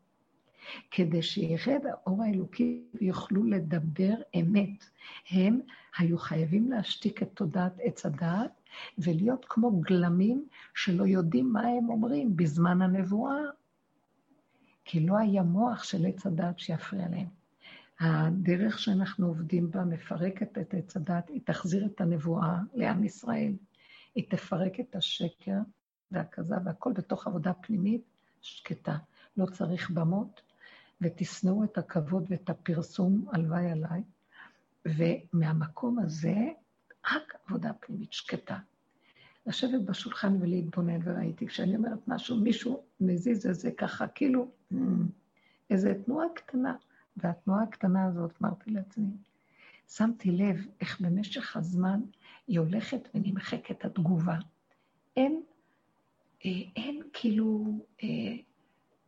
כדי שירד האור האלוקי ויוכלו לדבר אמת. הם היו חייבים להשתיק את תודעת עץ הדעת ולהיות כמו גלמים שלא יודעים מה הם אומרים בזמן הנבואה. כי לא היה מוח של עץ הדת שיפריע להם. הדרך שאנחנו עובדים בה מפרקת את עץ הדת, היא תחזיר את הנבואה לעם ישראל. היא תפרק את השקר והכזב והכל בתוך עבודה פנימית שקטה. לא צריך במות, ותשנאו את הכבוד ואת הפרסום, הלוואי עליי. ומהמקום הזה, רק עבודה פנימית שקטה. לשבת בשולחן ולהתבונן, וראיתי, כשאני אומרת משהו, מישהו מזיז את זה ככה, כאילו, mm, איזו תנועה קטנה. והתנועה הקטנה הזאת, אמרתי לעצמי, שמתי לב איך במשך הזמן היא הולכת ונמחקת התגובה. אין, אה, אין כאילו, אה,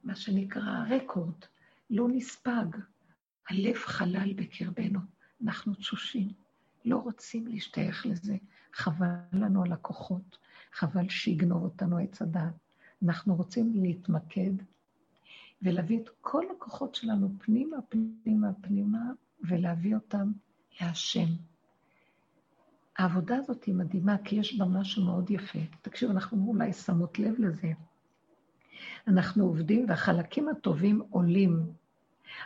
מה שנקרא רקורד, לא נספג. הלב חלל בקרבנו, אנחנו תשושים, לא רוצים להשתייך לזה. חבל לנו על הכוחות, חבל שיגנוב אותנו עץ הדעת. אנחנו רוצים להתמקד ולהביא את כל הכוחות שלנו פנימה, פנימה, פנימה, ולהביא אותם להשם. העבודה הזאת היא מדהימה, כי יש בה משהו מאוד יפה. תקשיבו, אנחנו אולי שמות לב לזה. אנחנו עובדים והחלקים הטובים עולים.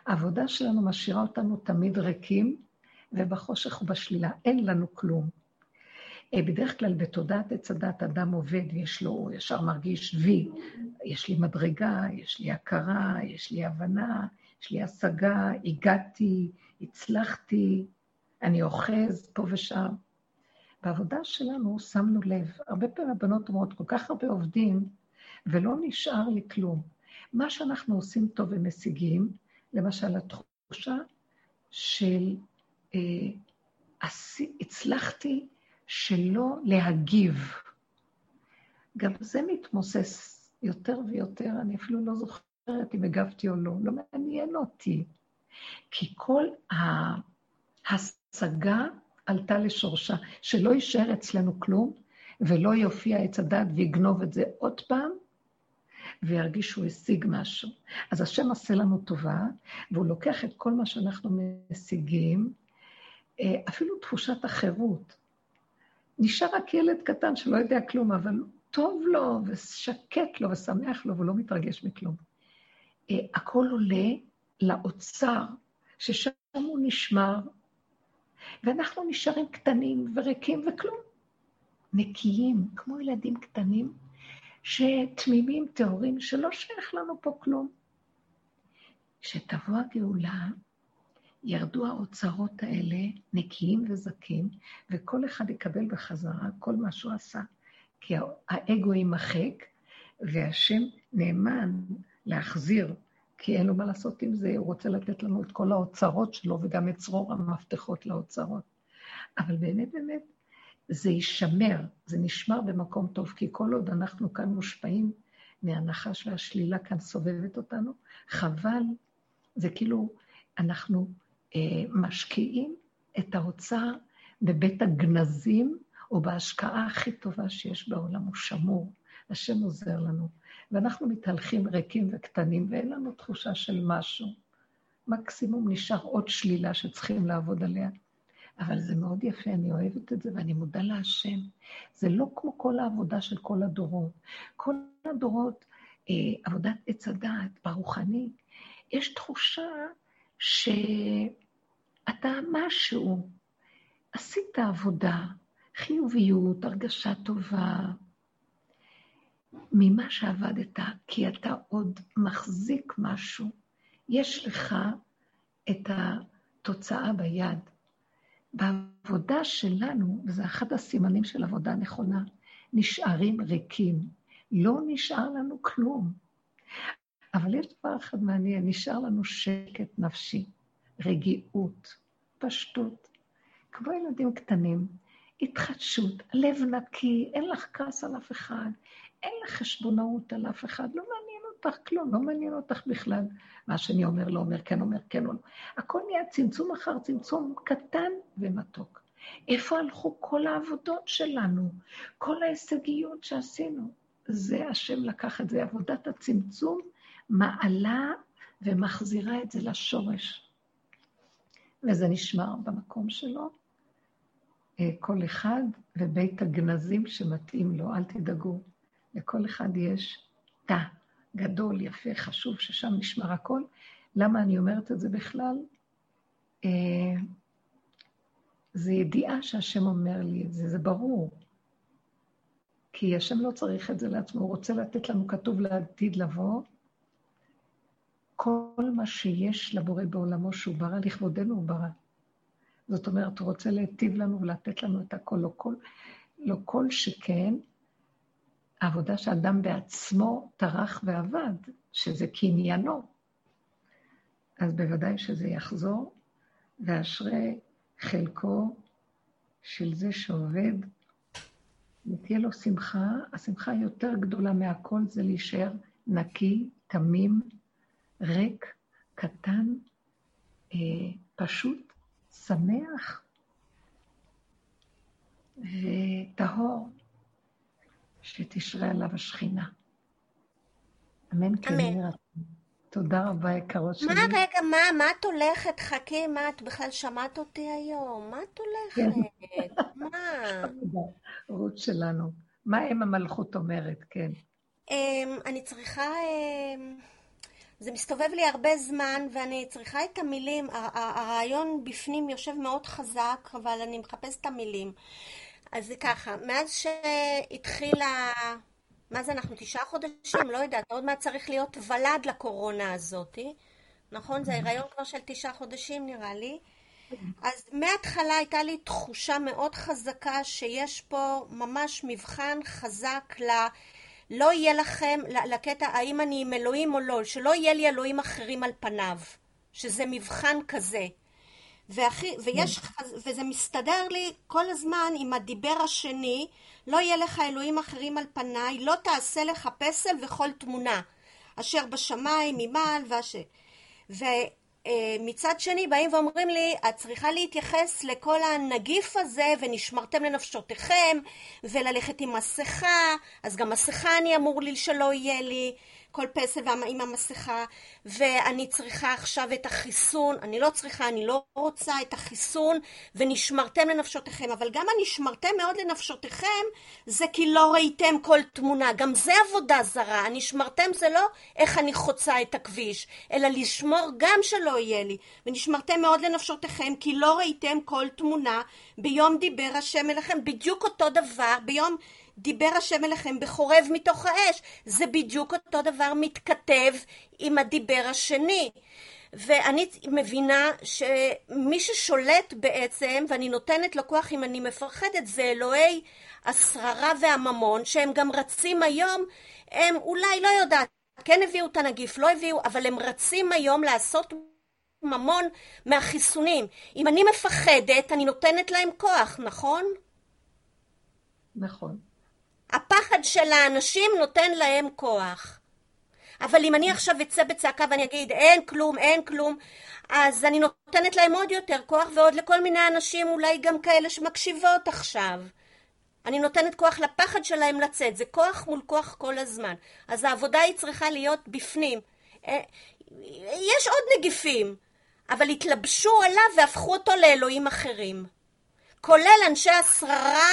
העבודה שלנו משאירה אותנו תמיד ריקים, ובחושך ובשלילה. אין לנו כלום. אה, בדרך כלל בתודעת עץ הדת אדם עובד ויש לו, הוא ישר מרגיש וי, יש לי מדרגה, יש לי הכרה, יש לי הבנה, יש לי השגה, הגעתי, הצלחתי, אני אוחז פה ושם. בעבודה שלנו שמנו לב, הרבה פעמים הבנות אומרות, כל כך הרבה עובדים, ולא נשאר לי כלום. מה שאנחנו עושים טוב ומשיגים, למשל התחושה של הצלחתי שלא להגיב. גם זה מתמוסס יותר ויותר, אני אפילו לא זוכרת אם הגבתי או לא, לא מעניין אותי. כי כל ההשגה עלתה לשורשה, שלא יישאר אצלנו כלום, ולא יופיע עץ הדת ויגנוב את זה עוד פעם, וירגיש שהוא השיג משהו. אז השם עושה לנו טובה, והוא לוקח את כל מה שאנחנו משיגים, אה, אפילו תחושת החירות. נשאר רק ילד קטן שלא יודע כלום, אבל טוב לו ושקט לו ושמח לו והוא לא מתרגש מכלום. אה, הכל עולה לאוצר, ששם הוא נשמר, ואנחנו נשארים קטנים וריקים וכלום. נקיים, כמו ילדים קטנים, שתמימים, טהורים, שלא שייך לנו פה כלום. כשתבוא הגאולה, ירדו האוצרות האלה נקיים וזכים, וכל אחד יקבל בחזרה כל מה שהוא עשה. כי האגו יימחק, והשם נאמן להחזיר, כי אין לו מה לעשות עם זה, הוא רוצה לתת לנו את כל האוצרות שלו, וגם את צרור המפתחות לאוצרות. אבל באמת, באמת, זה יישמר, זה נשמר במקום טוב, כי כל עוד אנחנו כאן מושפעים מהנחש והשלילה כאן סובבת אותנו, חבל, זה כאילו, אנחנו משקיעים את האוצר בבית הגנזים, או בהשקעה הכי טובה שיש בעולם, הוא שמור. השם עוזר לנו. ואנחנו מתהלכים ריקים וקטנים, ואין לנו תחושה של משהו. מקסימום נשאר עוד שלילה שצריכים לעבוד עליה. אבל זה מאוד יפה, אני אוהבת את זה ואני מודה להשם. זה לא כמו כל העבודה של כל הדורות. כל הדורות, אה, עבודת עץ הדעת, ברוחני, יש תחושה ש... אתה משהו, עשית עבודה, חיוביות, הרגשה טובה, ממה שעבדת, כי אתה עוד מחזיק משהו, יש לך את התוצאה ביד. בעבודה שלנו, וזה אחד הסימנים של עבודה נכונה, נשארים ריקים. לא נשאר לנו כלום. אבל יש דבר אחד מעניין, נשאר לנו שקט נפשי. רגיעות, פשטות, כמו ילדים קטנים, התחדשות, לב נקי, אין לך כעס על אף אחד, אין לך חשבונאות על אף אחד, לא מעניין אותך כלום, לא מעניין אותך בכלל. מה שאני אומר, לא אומר, כן אומר, כן לא. הכל נהיה צמצום אחר צמצום קטן ומתוק. איפה הלכו כל העבודות שלנו? כל ההישגיות שעשינו? זה השם לקח את זה, עבודת הצמצום מעלה ומחזירה את זה לשורש. וזה נשמר במקום שלו. אה, כל אחד ובית הגנזים שמתאים לו, אל תדאגו. לכל אחד יש תא גדול, יפה, חשוב, ששם נשמר הכל. למה אני אומרת את זה בכלל? אה, זה ידיעה שהשם אומר לי את זה, זה ברור. כי השם לא צריך את זה לעצמו, הוא רוצה לתת לנו כתוב לעתיד לבוא. כל מה שיש לבורא בעולמו שהוא ברא, לכבודנו הוא ברא. זאת אומרת, הוא רוצה להיטיב לנו ולתת לנו את הכל, לא כל, לא כל שכן העבודה שאדם בעצמו טרח ועבד, שזה קניינו. אז בוודאי שזה יחזור, ואשרי חלקו של זה שעובד, ותהיה לו שמחה, השמחה היותר גדולה מהכל זה להישאר נקי, תמים, ריק, קטן, אה, פשוט, שמח וטהור, שתשרה עליו השכינה. אמן כן יהי תודה רבה, יקרות שלי. מה, רגע, מה, מה את הולכת? חכי, מה, את בכלל שמעת אותי היום? מה את הולכת? כן. מה? רות שלנו. מה אם המלכות אומרת, כן. אמ, אני צריכה... זה מסתובב לי הרבה זמן, ואני צריכה את המילים. הרעיון בפנים יושב מאוד חזק, אבל אני מחפשת את המילים. אז זה ככה, מאז שהתחילה... מה זה, אנחנו תשעה חודשים? לא יודעת, עוד מעט צריך להיות ולד לקורונה הזאתי. נכון? זה הריון כבר של תשעה חודשים נראה לי. אז מההתחלה הייתה לי תחושה מאוד חזקה שיש פה ממש מבחן חזק ל... לא יהיה לכם, לקטע האם אני עם אלוהים או לא, שלא יהיה לי אלוהים אחרים על פניו, שזה מבחן כזה. והכי, ויש, וזה מסתדר לי כל הזמן עם הדיבר השני, לא יהיה לך אלוהים אחרים על פניי, לא תעשה לך פסל וכל תמונה, אשר בשמיים ממעל ואשר... ומצד שני באים ואומרים לי, את צריכה להתייחס לכל הנגיף הזה ונשמרתם לנפשותיכם וללכת עם מסכה, אז גם מסכה אני אמור לי שלא יהיה לי, כל פסל עם המסכה, ואני צריכה עכשיו את החיסון, אני לא צריכה, אני לא רוצה את החיסון, ונשמרתם לנפשותיכם, אבל גם הנשמרתם מאוד לנפשותיכם, זה כי לא ראיתם כל תמונה, גם זה עבודה זרה, הנשמרתם זה לא איך אני חוצה את הכביש, אלא לשמור גם שלא יהיה לי, ונשמרתם מאוד לנפשותיכם, כי לא ראיתם כל תמונה, ביום דיבר השם אליכם, בדיוק אותו דבר, ביום דיבר השם אליכם בחורב מתוך האש. זה בדיוק אותו דבר מתכתב עם הדיבר השני. ואני מבינה שמי ששולט בעצם, ואני נותנת לו כוח אם אני מפחדת, זה אלוהי השררה והממון, שהם גם רצים היום, הם אולי, לא יודעת, כן הביאו את הנגיף, לא הביאו, אבל הם רצים היום לעשות ממון מהחיסונים. אם אני מפחדת, אני נותנת להם כוח, נכון? נכון. הפחד של האנשים נותן להם כוח. אבל אם אני עכשיו אצא בצעקה ואני אגיד אין כלום, אין כלום, אז אני נותנת להם עוד יותר כוח ועוד לכל מיני אנשים, אולי גם כאלה שמקשיבות עכשיו. אני נותנת כוח לפחד שלהם לצאת, זה כוח מול כוח כל הזמן. אז העבודה היא צריכה להיות בפנים. אה, יש עוד נגיפים, אבל התלבשו עליו והפכו אותו לאלוהים אחרים. כולל אנשי השררה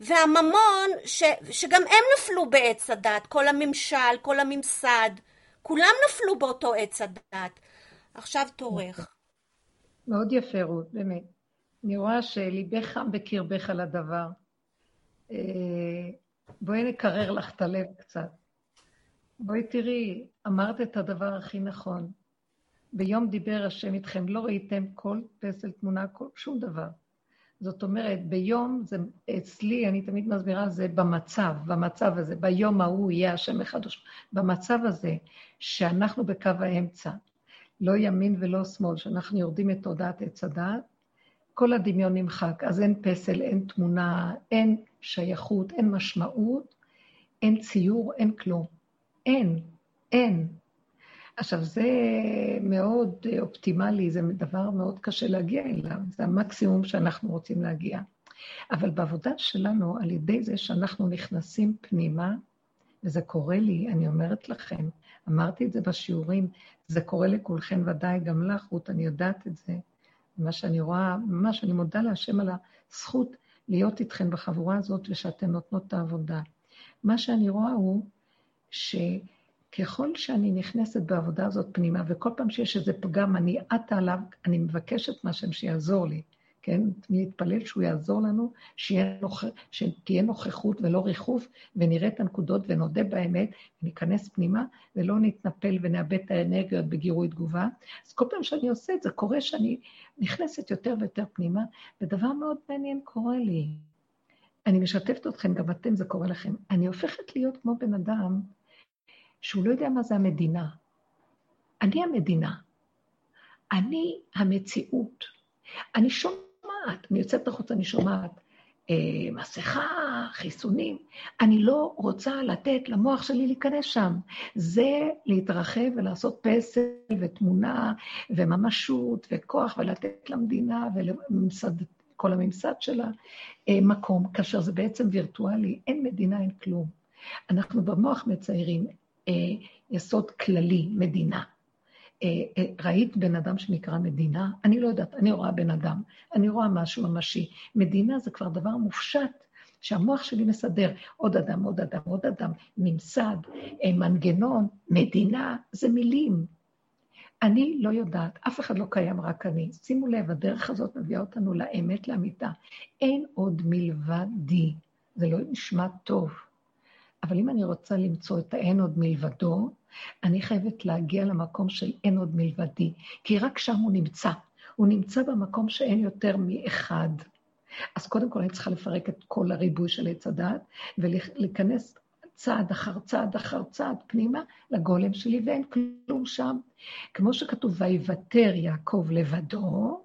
והממון, ש, שגם הם נפלו בעץ הדת, כל הממשל, כל הממסד, כולם נפלו באותו עץ הדת. עכשיו תורך. מאוד יפה, רות, באמת. אני רואה שליבך חם בקרבך לדבר. אה, בואי נקרר לך את הלב קצת. בואי תראי, אמרת את הדבר הכי נכון. ביום דיבר השם איתכם, לא ראיתם כל פסל תמונה, כל, שום דבר. זאת אומרת, ביום, זה אצלי, אני תמיד מסבירה, זה במצב, במצב הזה, ביום ההוא יהיה השם אחד או במצב הזה, שאנחנו בקו האמצע, לא ימין ולא שמאל, שאנחנו יורדים את תודעת עץ הדעת, כל הדמיון נמחק, אז אין פסל, אין תמונה, אין שייכות, אין משמעות, אין ציור, אין כלום. אין, אין. עכשיו, זה מאוד אופטימלי, זה דבר מאוד קשה להגיע אליו, זה המקסימום שאנחנו רוצים להגיע. אבל בעבודה שלנו, על ידי זה שאנחנו נכנסים פנימה, וזה קורה לי, אני אומרת לכם, אמרתי את זה בשיעורים, זה קורה לכולכם ודאי, גם לך, רות, אני יודעת את זה. מה שאני רואה, ממש, אני מודה להשם על הזכות להיות איתכם בחבורה הזאת ושאתן נותנות את העבודה. מה שאני רואה הוא ש... ככל שאני נכנסת בעבודה הזאת פנימה, וכל פעם שיש איזה פגם, אני עטה עליו, אני מבקשת מהשם שיעזור לי, כן? להתפלל שהוא יעזור לנו, נוכ... שתהיה נוכחות ולא ריחוף, ונראה את הנקודות ונודה באמת, וניכנס פנימה, ולא נתנפל ונאבד את האנרגיות בגירוי תגובה. אז כל פעם שאני עושה את זה, קורה שאני נכנסת יותר ויותר פנימה, ודבר מאוד מעניין קורה לי. אני משתפת אתכם, גם אתם, זה קורה לכם. אני הופכת להיות כמו בן אדם שהוא לא יודע מה זה המדינה. אני המדינה. אני המציאות. אני שומעת, אני יוצאת החוצה, אני שומעת אה, מסכה, חיסונים. אני לא רוצה לתת למוח שלי להיכנס שם. זה להתרחב ולעשות פסל ותמונה וממשות וכוח ולתת למדינה ולממסד כל הממסד שלה, אה, מקום, כאשר זה בעצם וירטואלי, אין מדינה, אין כלום. אנחנו במוח מציירים יסוד כללי, מדינה. אה, ראית בן אדם שנקרא מדינה? אני לא יודעת, אני רואה בן אדם, אני רואה משהו ממשי. מדינה זה כבר דבר מופשט, שהמוח שלי מסדר עוד אדם, עוד אדם, עוד אדם, ממסד, מנגנון, מדינה, זה מילים. אני לא יודעת, אף אחד לא קיים, רק אני. שימו לב, הדרך הזאת מביאה אותנו לאמת, לאמיתה. אין עוד מלבדי. זה לא נשמע טוב. אבל אם אני רוצה למצוא את האין עוד מלבדו, אני חייבת להגיע למקום של אין עוד מלבדי, כי רק שם הוא נמצא. הוא נמצא במקום שאין יותר מאחד. אז קודם כל אני צריכה לפרק את כל הריבוי של עץ הדת, ולהיכנס צעד אחר צעד אחר צעד פנימה לגולם שלי, ואין כלום שם. כמו שכתוב, ויוותר יעקב לבדו,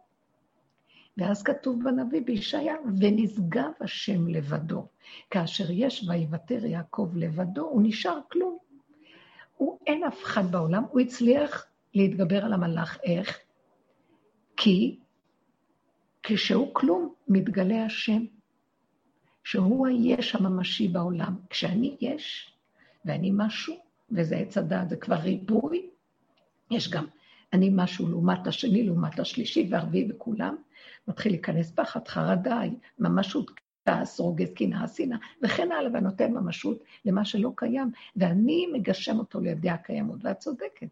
ואז כתוב בנביא בישעיה, ונשגב השם לבדו. כאשר יש ויוותר יעקב לבדו, הוא נשאר כלום. הוא, אין אף אחד בעולם, הוא הצליח להתגבר על המלאך. איך? כי כשהוא כלום, מתגלה השם. שהוא היש הממשי בעולם. כשאני יש, ואני משהו, וזה עץ הדעת, זה כבר ריבוי, יש גם אני משהו לעומת השני, לעומת השלישי והרביעי וכולם, מתחיל להיכנס פחד, חרדה, ממשות, כעס, רוגז, קנאה, שנאה, וכן הלאה, ונותן ממשות למה שלא קיים, ואני מגשם אותו לידי הקיימות, ואת צודקת.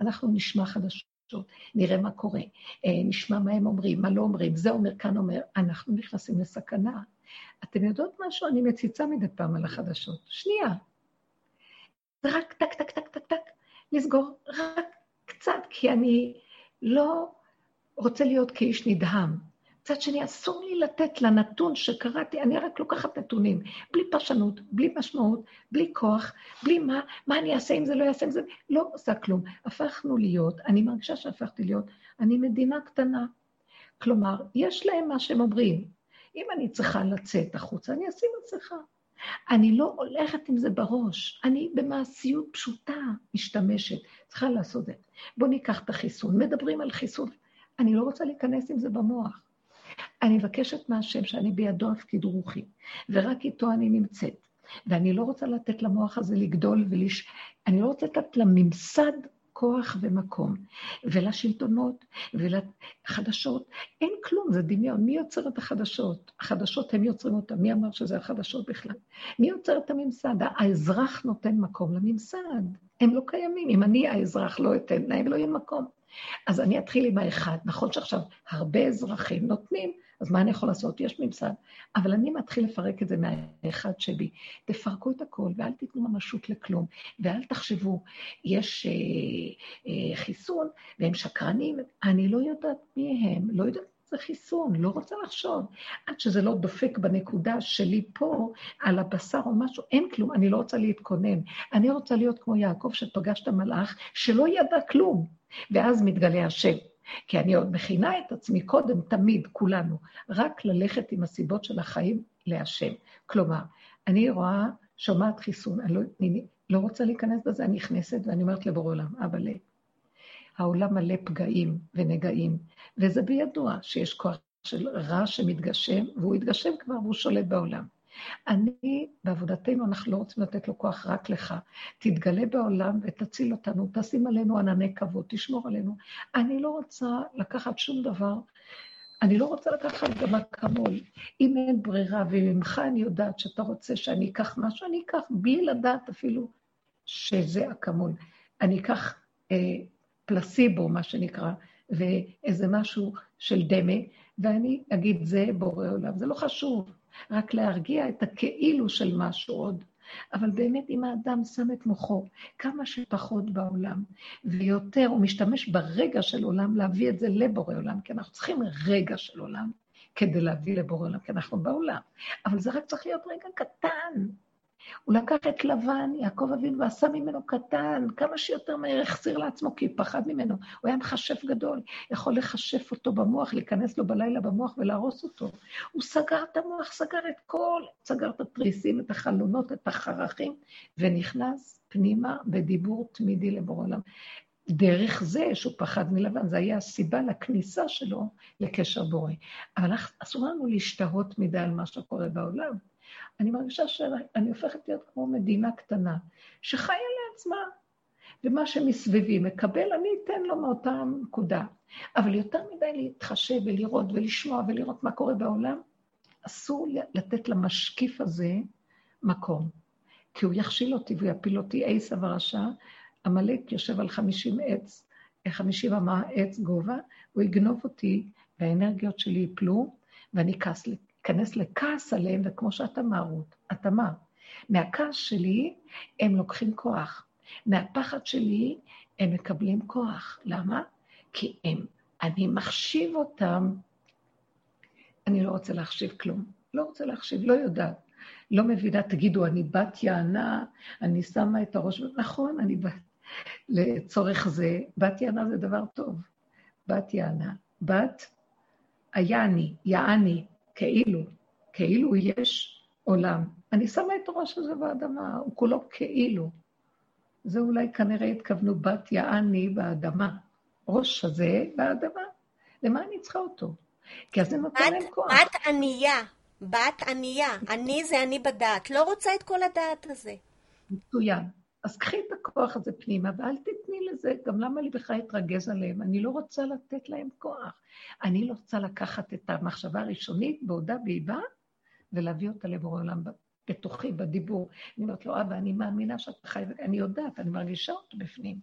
אנחנו נשמע חדשות, נראה מה קורה, אה, נשמע מה הם אומרים, מה לא אומרים, זה אומר, כאן אומר, אנחנו נכנסים לסכנה. אתם יודעות משהו? אני מציצה מדי פעם על החדשות. שנייה. רק טק, טק, טק, טק, טק, לסגור רק קצת, כי אני לא רוצה להיות כאיש נדהם. מצד שני, אסור לי לתת לנתון שקראתי, אני רק לוקחת נתונים, בלי פרשנות, בלי משמעות, בלי כוח, בלי מה, מה אני אעשה אם זה לא יעשה עם זה, לא עושה כלום. הפכנו להיות, אני מרגישה שהפכתי להיות, אני מדינה קטנה. כלומר, יש להם מה שהם אומרים, אם אני צריכה לצאת החוצה, אני אשים מסכה. אני לא הולכת עם זה בראש, אני במעשיות פשוטה משתמשת, צריכה לעשות את זה. בואו ניקח את החיסון, מדברים על חיסון, אני לא רוצה להיכנס עם זה במוח. אני מבקשת מהשם שאני בידו הפקיד רוחי, ורק איתו אני נמצאת. ואני לא רוצה לתת למוח הזה לגדול ולש... אני לא רוצה לתת לממסד כוח ומקום, ולשלטונות ולחדשות. אין כלום, זה דמיון. מי יוצר את החדשות? החדשות, הם יוצרים אותן. מי אמר שזה החדשות בכלל? מי יוצר את הממסד? האזרח נותן מקום לממסד. הם לא קיימים. אם אני, האזרח, לא אתן להם, לא יהיה מקום. אז אני אתחיל עם האחד. נכון שעכשיו הרבה אזרחים נותנים, אז מה אני יכול לעשות? יש ממסד. אבל אני מתחיל לפרק את זה מהאחד שבי. תפרקו את הכל ואל תיתנו ממשות לכלום. ואל תחשבו, יש אה, אה, חיסון והם שקרנים, אני לא יודעת מי הם, לא יודעת זה חיסון, לא רוצה לחשוב. עד שזה לא דופק בנקודה שלי פה, על הבשר או משהו, אין כלום, אני לא רוצה להתכונן. אני רוצה להיות כמו יעקב שפגש את המלאך, שלא ידע כלום, ואז מתגלה השם. כי אני עוד מכינה את עצמי קודם, תמיד, כולנו, רק ללכת עם הסיבות של החיים להשם. כלומר, אני רואה, שומעת חיסון, אני לא, אני לא רוצה להיכנס בזה, אני נכנסת ואני אומרת לבורא עולם, אבל העולם מלא פגעים ונגעים, וזה בידוע שיש כוח של רע שמתגשם, והוא יתגשם כבר והוא שולט בעולם. אני, בעבודתנו, אנחנו לא רוצים לתת לו כוח רק לך. תתגלה בעולם ותציל אותנו, תשים עלינו ענני כבוד, תשמור עלינו. אני לא רוצה לקחת שום דבר, אני לא רוצה לקחת גם אקמול. אם אין ברירה, וממך אני יודעת שאתה רוצה שאני אקח משהו, אני אקח, בלי לדעת אפילו שזה אקמול. אני אקח אה, פלסיבו, מה שנקרא, ואיזה משהו של דמה, ואני אגיד, זה בורא עולם. זה לא חשוב, רק להרגיע את הכאילו של משהו עוד. אבל באמת, אם האדם שם את מוחו כמה שפחות בעולם, ויותר, הוא משתמש ברגע של עולם להביא את זה לבורא עולם, כי אנחנו צריכים רגע של עולם כדי להביא לבורא עולם, כי אנחנו בעולם. אבל זה רק צריך להיות רגע קטן. הוא לקח את לבן, יעקב אבינו, ועשה ממנו קטן, כמה שיותר מהר החזיר לעצמו, כי הוא פחד ממנו. הוא היה מכשף גדול, יכול לכשף אותו במוח, להיכנס לו בלילה במוח ולהרוס אותו. הוא סגר את המוח, סגר את כל, סגר את התריסים, את החלונות, את החרכים, ונכנס פנימה בדיבור תמידי לבורא עולם. דרך זה שהוא פחד מלבן, זה היה הסיבה לכניסה שלו לקשר בורא. אבל אסור לנו להשתהות מדי על מה שקורה בעולם. אני מרגישה שאני הופכת להיות כמו מדינה קטנה, שחיה לעצמה, ומה שמסביבי מקבל, אני אתן לו מאותה נקודה. אבל יותר מדי להתחשב ולראות ולשמוע ולראות מה קורה בעולם, אסור לתת למשקיף הזה מקום. כי הוא יכשיל אותי ויפיל אותי עשב הרשע, עמלק יושב על חמישים עץ, חמישים אמה עץ גובה, הוא יגנוב אותי, והאנרגיות שלי ייפלו, ואני כעס להיכנס לכעס עליהם, וכמו שאת אמרת, את אמרת, מהכעס שלי הם לוקחים כוח, מהפחד שלי הם מקבלים כוח. למה? כי הם, אני מחשיב אותם, אני לא רוצה להחשיב כלום, לא רוצה להחשיב, לא יודעת. לא מבינה, תגידו, אני בת יענה, אני שמה את הראש, נכון, אני בת, לצורך זה, בת יענה זה דבר טוב. בת יענה. בת, היה אני, יעני, כאילו, כאילו יש עולם. אני שמה את הראש הזה באדמה, הוא כולו כאילו. זה אולי כנראה התכוונו בת יעני באדמה. ראש הזה באדמה. למה אני צריכה אותו? כי אז זה נותן להם כוח. בת ענייה, בת ענייה. אני זה אני בדעת. לא רוצה את כל הדעת הזה. מצוין. אז קחי את הכוח הזה פנימה, ואל תתני לזה, גם למה לי בכלל להתרגז עליהם? אני לא רוצה לתת להם כוח. אני לא רוצה לקחת את המחשבה הראשונית בעודה באיבה, ולהביא אותה לבורא עולם בתוכי, בדיבור. אני אומרת לו, אבא, אני מאמינה שאתה חי, אני יודעת, אני מרגישה אותו בפנים.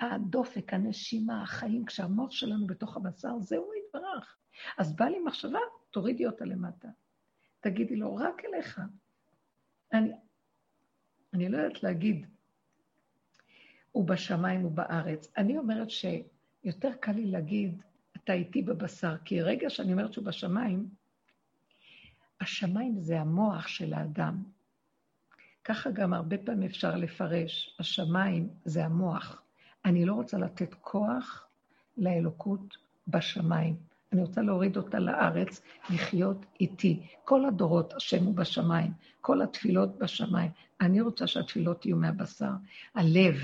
הדופק, הנשימה, החיים, כשהמוח שלנו בתוך הבשר, זהו יתברך. אז בא לי מחשבה, תורידי אותה למטה. תגידי לו, רק אליך. אני, אני לא יודעת להגיד, הוא בשמיים ובארץ. אני אומרת שיותר קל לי להגיד, אתה איתי בבשר, כי רגע שאני אומרת שהוא בשמיים, השמיים זה המוח של האדם. ככה גם הרבה פעמים אפשר לפרש, השמיים זה המוח. אני לא רוצה לתת כוח לאלוקות בשמיים. אני רוצה להוריד אותה לארץ, לחיות איתי. כל הדורות, השם הוא בשמיים, כל התפילות בשמיים. אני רוצה שהתפילות יהיו מהבשר. הלב,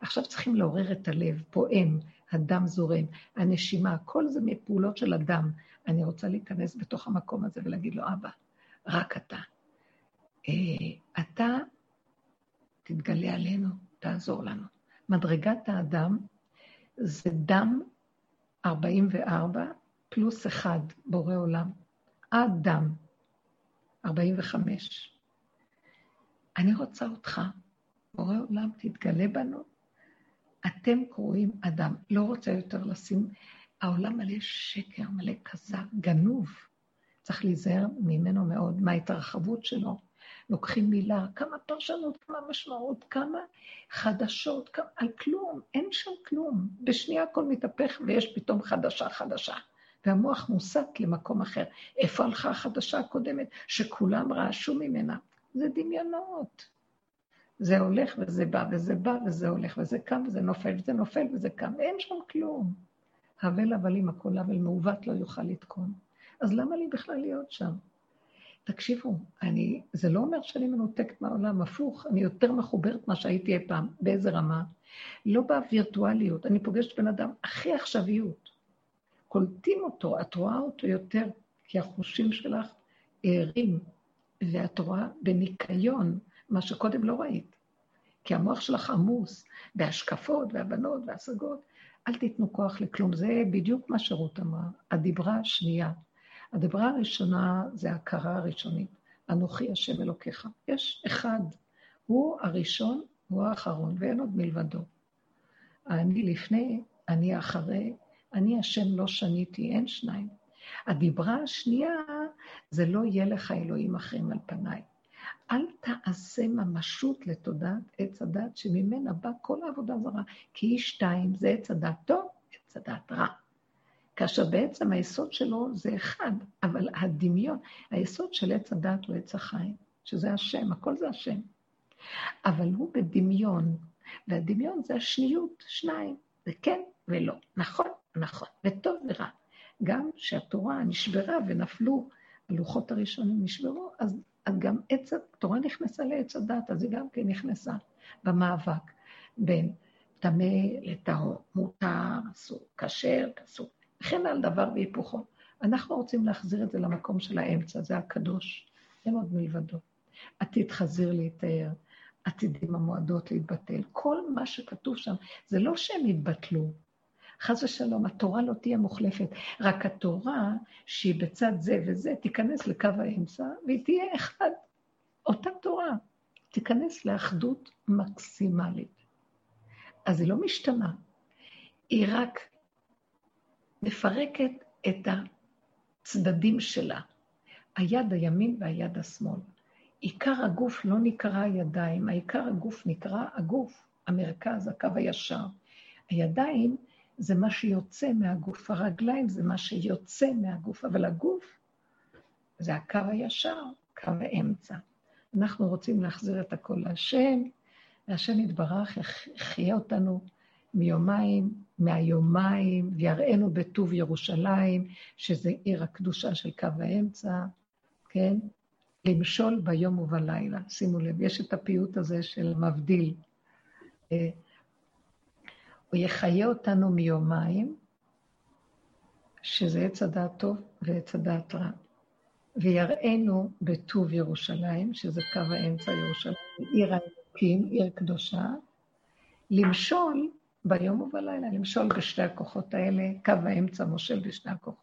עכשיו צריכים לעורר את הלב, פועם, הדם זורם, הנשימה, כל זה מפעולות של הדם. אני רוצה להיכנס בתוך המקום הזה ולהגיד לו, אבא, רק אתה. אה, אתה תתגלה עלינו, תעזור לנו. מדרגת האדם זה דם 44 פלוס אחד, בורא עולם. אדם, 45. אני רוצה אותך, בורא עולם, תתגלה בנו. אתם קרואים אדם. לא רוצה יותר לשים... העולם מלא שקר, מלא כזב, גנוב. צריך להיזהר ממנו מאוד, מההתרחבות שלו. לוקחים מילה, כמה פרשנות, כמה משמעות, כמה חדשות, כמה, על כלום, אין שם כלום. בשנייה הכל מתהפך ויש פתאום חדשה חדשה. והמוח מוסט למקום אחר. איפה הלכה החדשה הקודמת, שכולם רעשו ממנה? זה דמיונות. זה הולך וזה בא, וזה בא וזה הולך, וזה קם וזה נופל, וזה נופל וזה קם, אין שם כלום. הבל הבלים, הכל הבל מעוות לא יוכל לתקון. אז למה לי בכלל להיות שם? תקשיבו, אני, זה לא אומר שאני מנותקת מהעולם, הפוך, אני יותר מחוברת ממה שהייתי אי פעם. באיזה רמה? לא בווירטואליות, אני פוגשת בן אדם הכי עכשוויות. קולטים אותו, את רואה אותו יותר, כי החושים שלך ערים, ואת רואה בניקיון מה שקודם לא ראית. כי המוח שלך עמוס בהשקפות והבנות והשגות. אל תיתנו כוח לכלום. זה בדיוק מה שרות אמרה, הדיברה השנייה. הדיברה הראשונה זה ההכרה הראשונית. אנוכי השם אלוקיך. יש אחד, הוא הראשון הוא האחרון, ואין עוד מלבדו. אני לפני, אני אחרי, אני השם לא שניתי, אין שניים. הדיברה השנייה, זה לא יהיה לך אלוהים אחרים על פניי. אל תעשה ממשות לתודעת עץ הדת שממנה בא כל העבודה זרה, כי היא שתיים, זה עץ הדת טוב, עץ הדת רע. כאשר בעצם היסוד שלו זה אחד, אבל הדמיון, היסוד של עץ הדת הוא עץ החיים, שזה השם, הכל זה השם. אבל הוא בדמיון, והדמיון זה השניות, שניים, זה כן ולא, נכון, נכון, וטוב ורע. גם שהתורה נשברה ונפלו, הלוחות הראשונים נשברו, אז, אז גם עץ, התורה נכנסה לעץ הדת, אז היא גם כן נכנסה במאבק בין טמא לטהור, מותר, אסור, כשר, אסור, וכן על דבר והיפוכו. אנחנו רוצים להחזיר את זה למקום של האמצע, זה הקדוש, אין עוד מלבדו. עתיד חזיר להתאר, עתידים המועדות להתבטל. כל מה שכתוב שם, זה לא שהם יתבטלו. חס ושלום, התורה לא תהיה מוחלפת, רק התורה שהיא בצד זה וזה, תיכנס לקו האמצע והיא תהיה אחד. אותה תורה תיכנס לאחדות מקסימלית. אז היא לא משתנה, היא רק מפרקת את הצדדים שלה, היד הימין והיד השמאל. עיקר הגוף לא נקרא הידיים, העיקר הגוף נקרא הגוף, המרכז, הקו הישר. הידיים זה מה שיוצא מהגוף, הרגליים זה מה שיוצא מהגוף, אבל הגוף זה הקו הישר, קו האמצע. אנחנו רוצים להחזיר את הכל להשם, והשם יתברך יחיה אותנו מיומיים, מהיומיים, ויראינו בטוב ירושלים, שזה עיר הקדושה של קו האמצע, כן? למשול ביום ובלילה. שימו לב, יש את הפיוט הזה של מבדיל. הוא יחיה אותנו מיומיים, שזה עץ הדעת טוב ועץ הדעת רע. ויראינו בטוב ירושלים, שזה קו האמצע ירושלים, עיר האלוקים, עיר קדושה, למשול ביום ובלילה, למשול בשתי הכוחות האלה, קו האמצע מושל בשני הכוחות.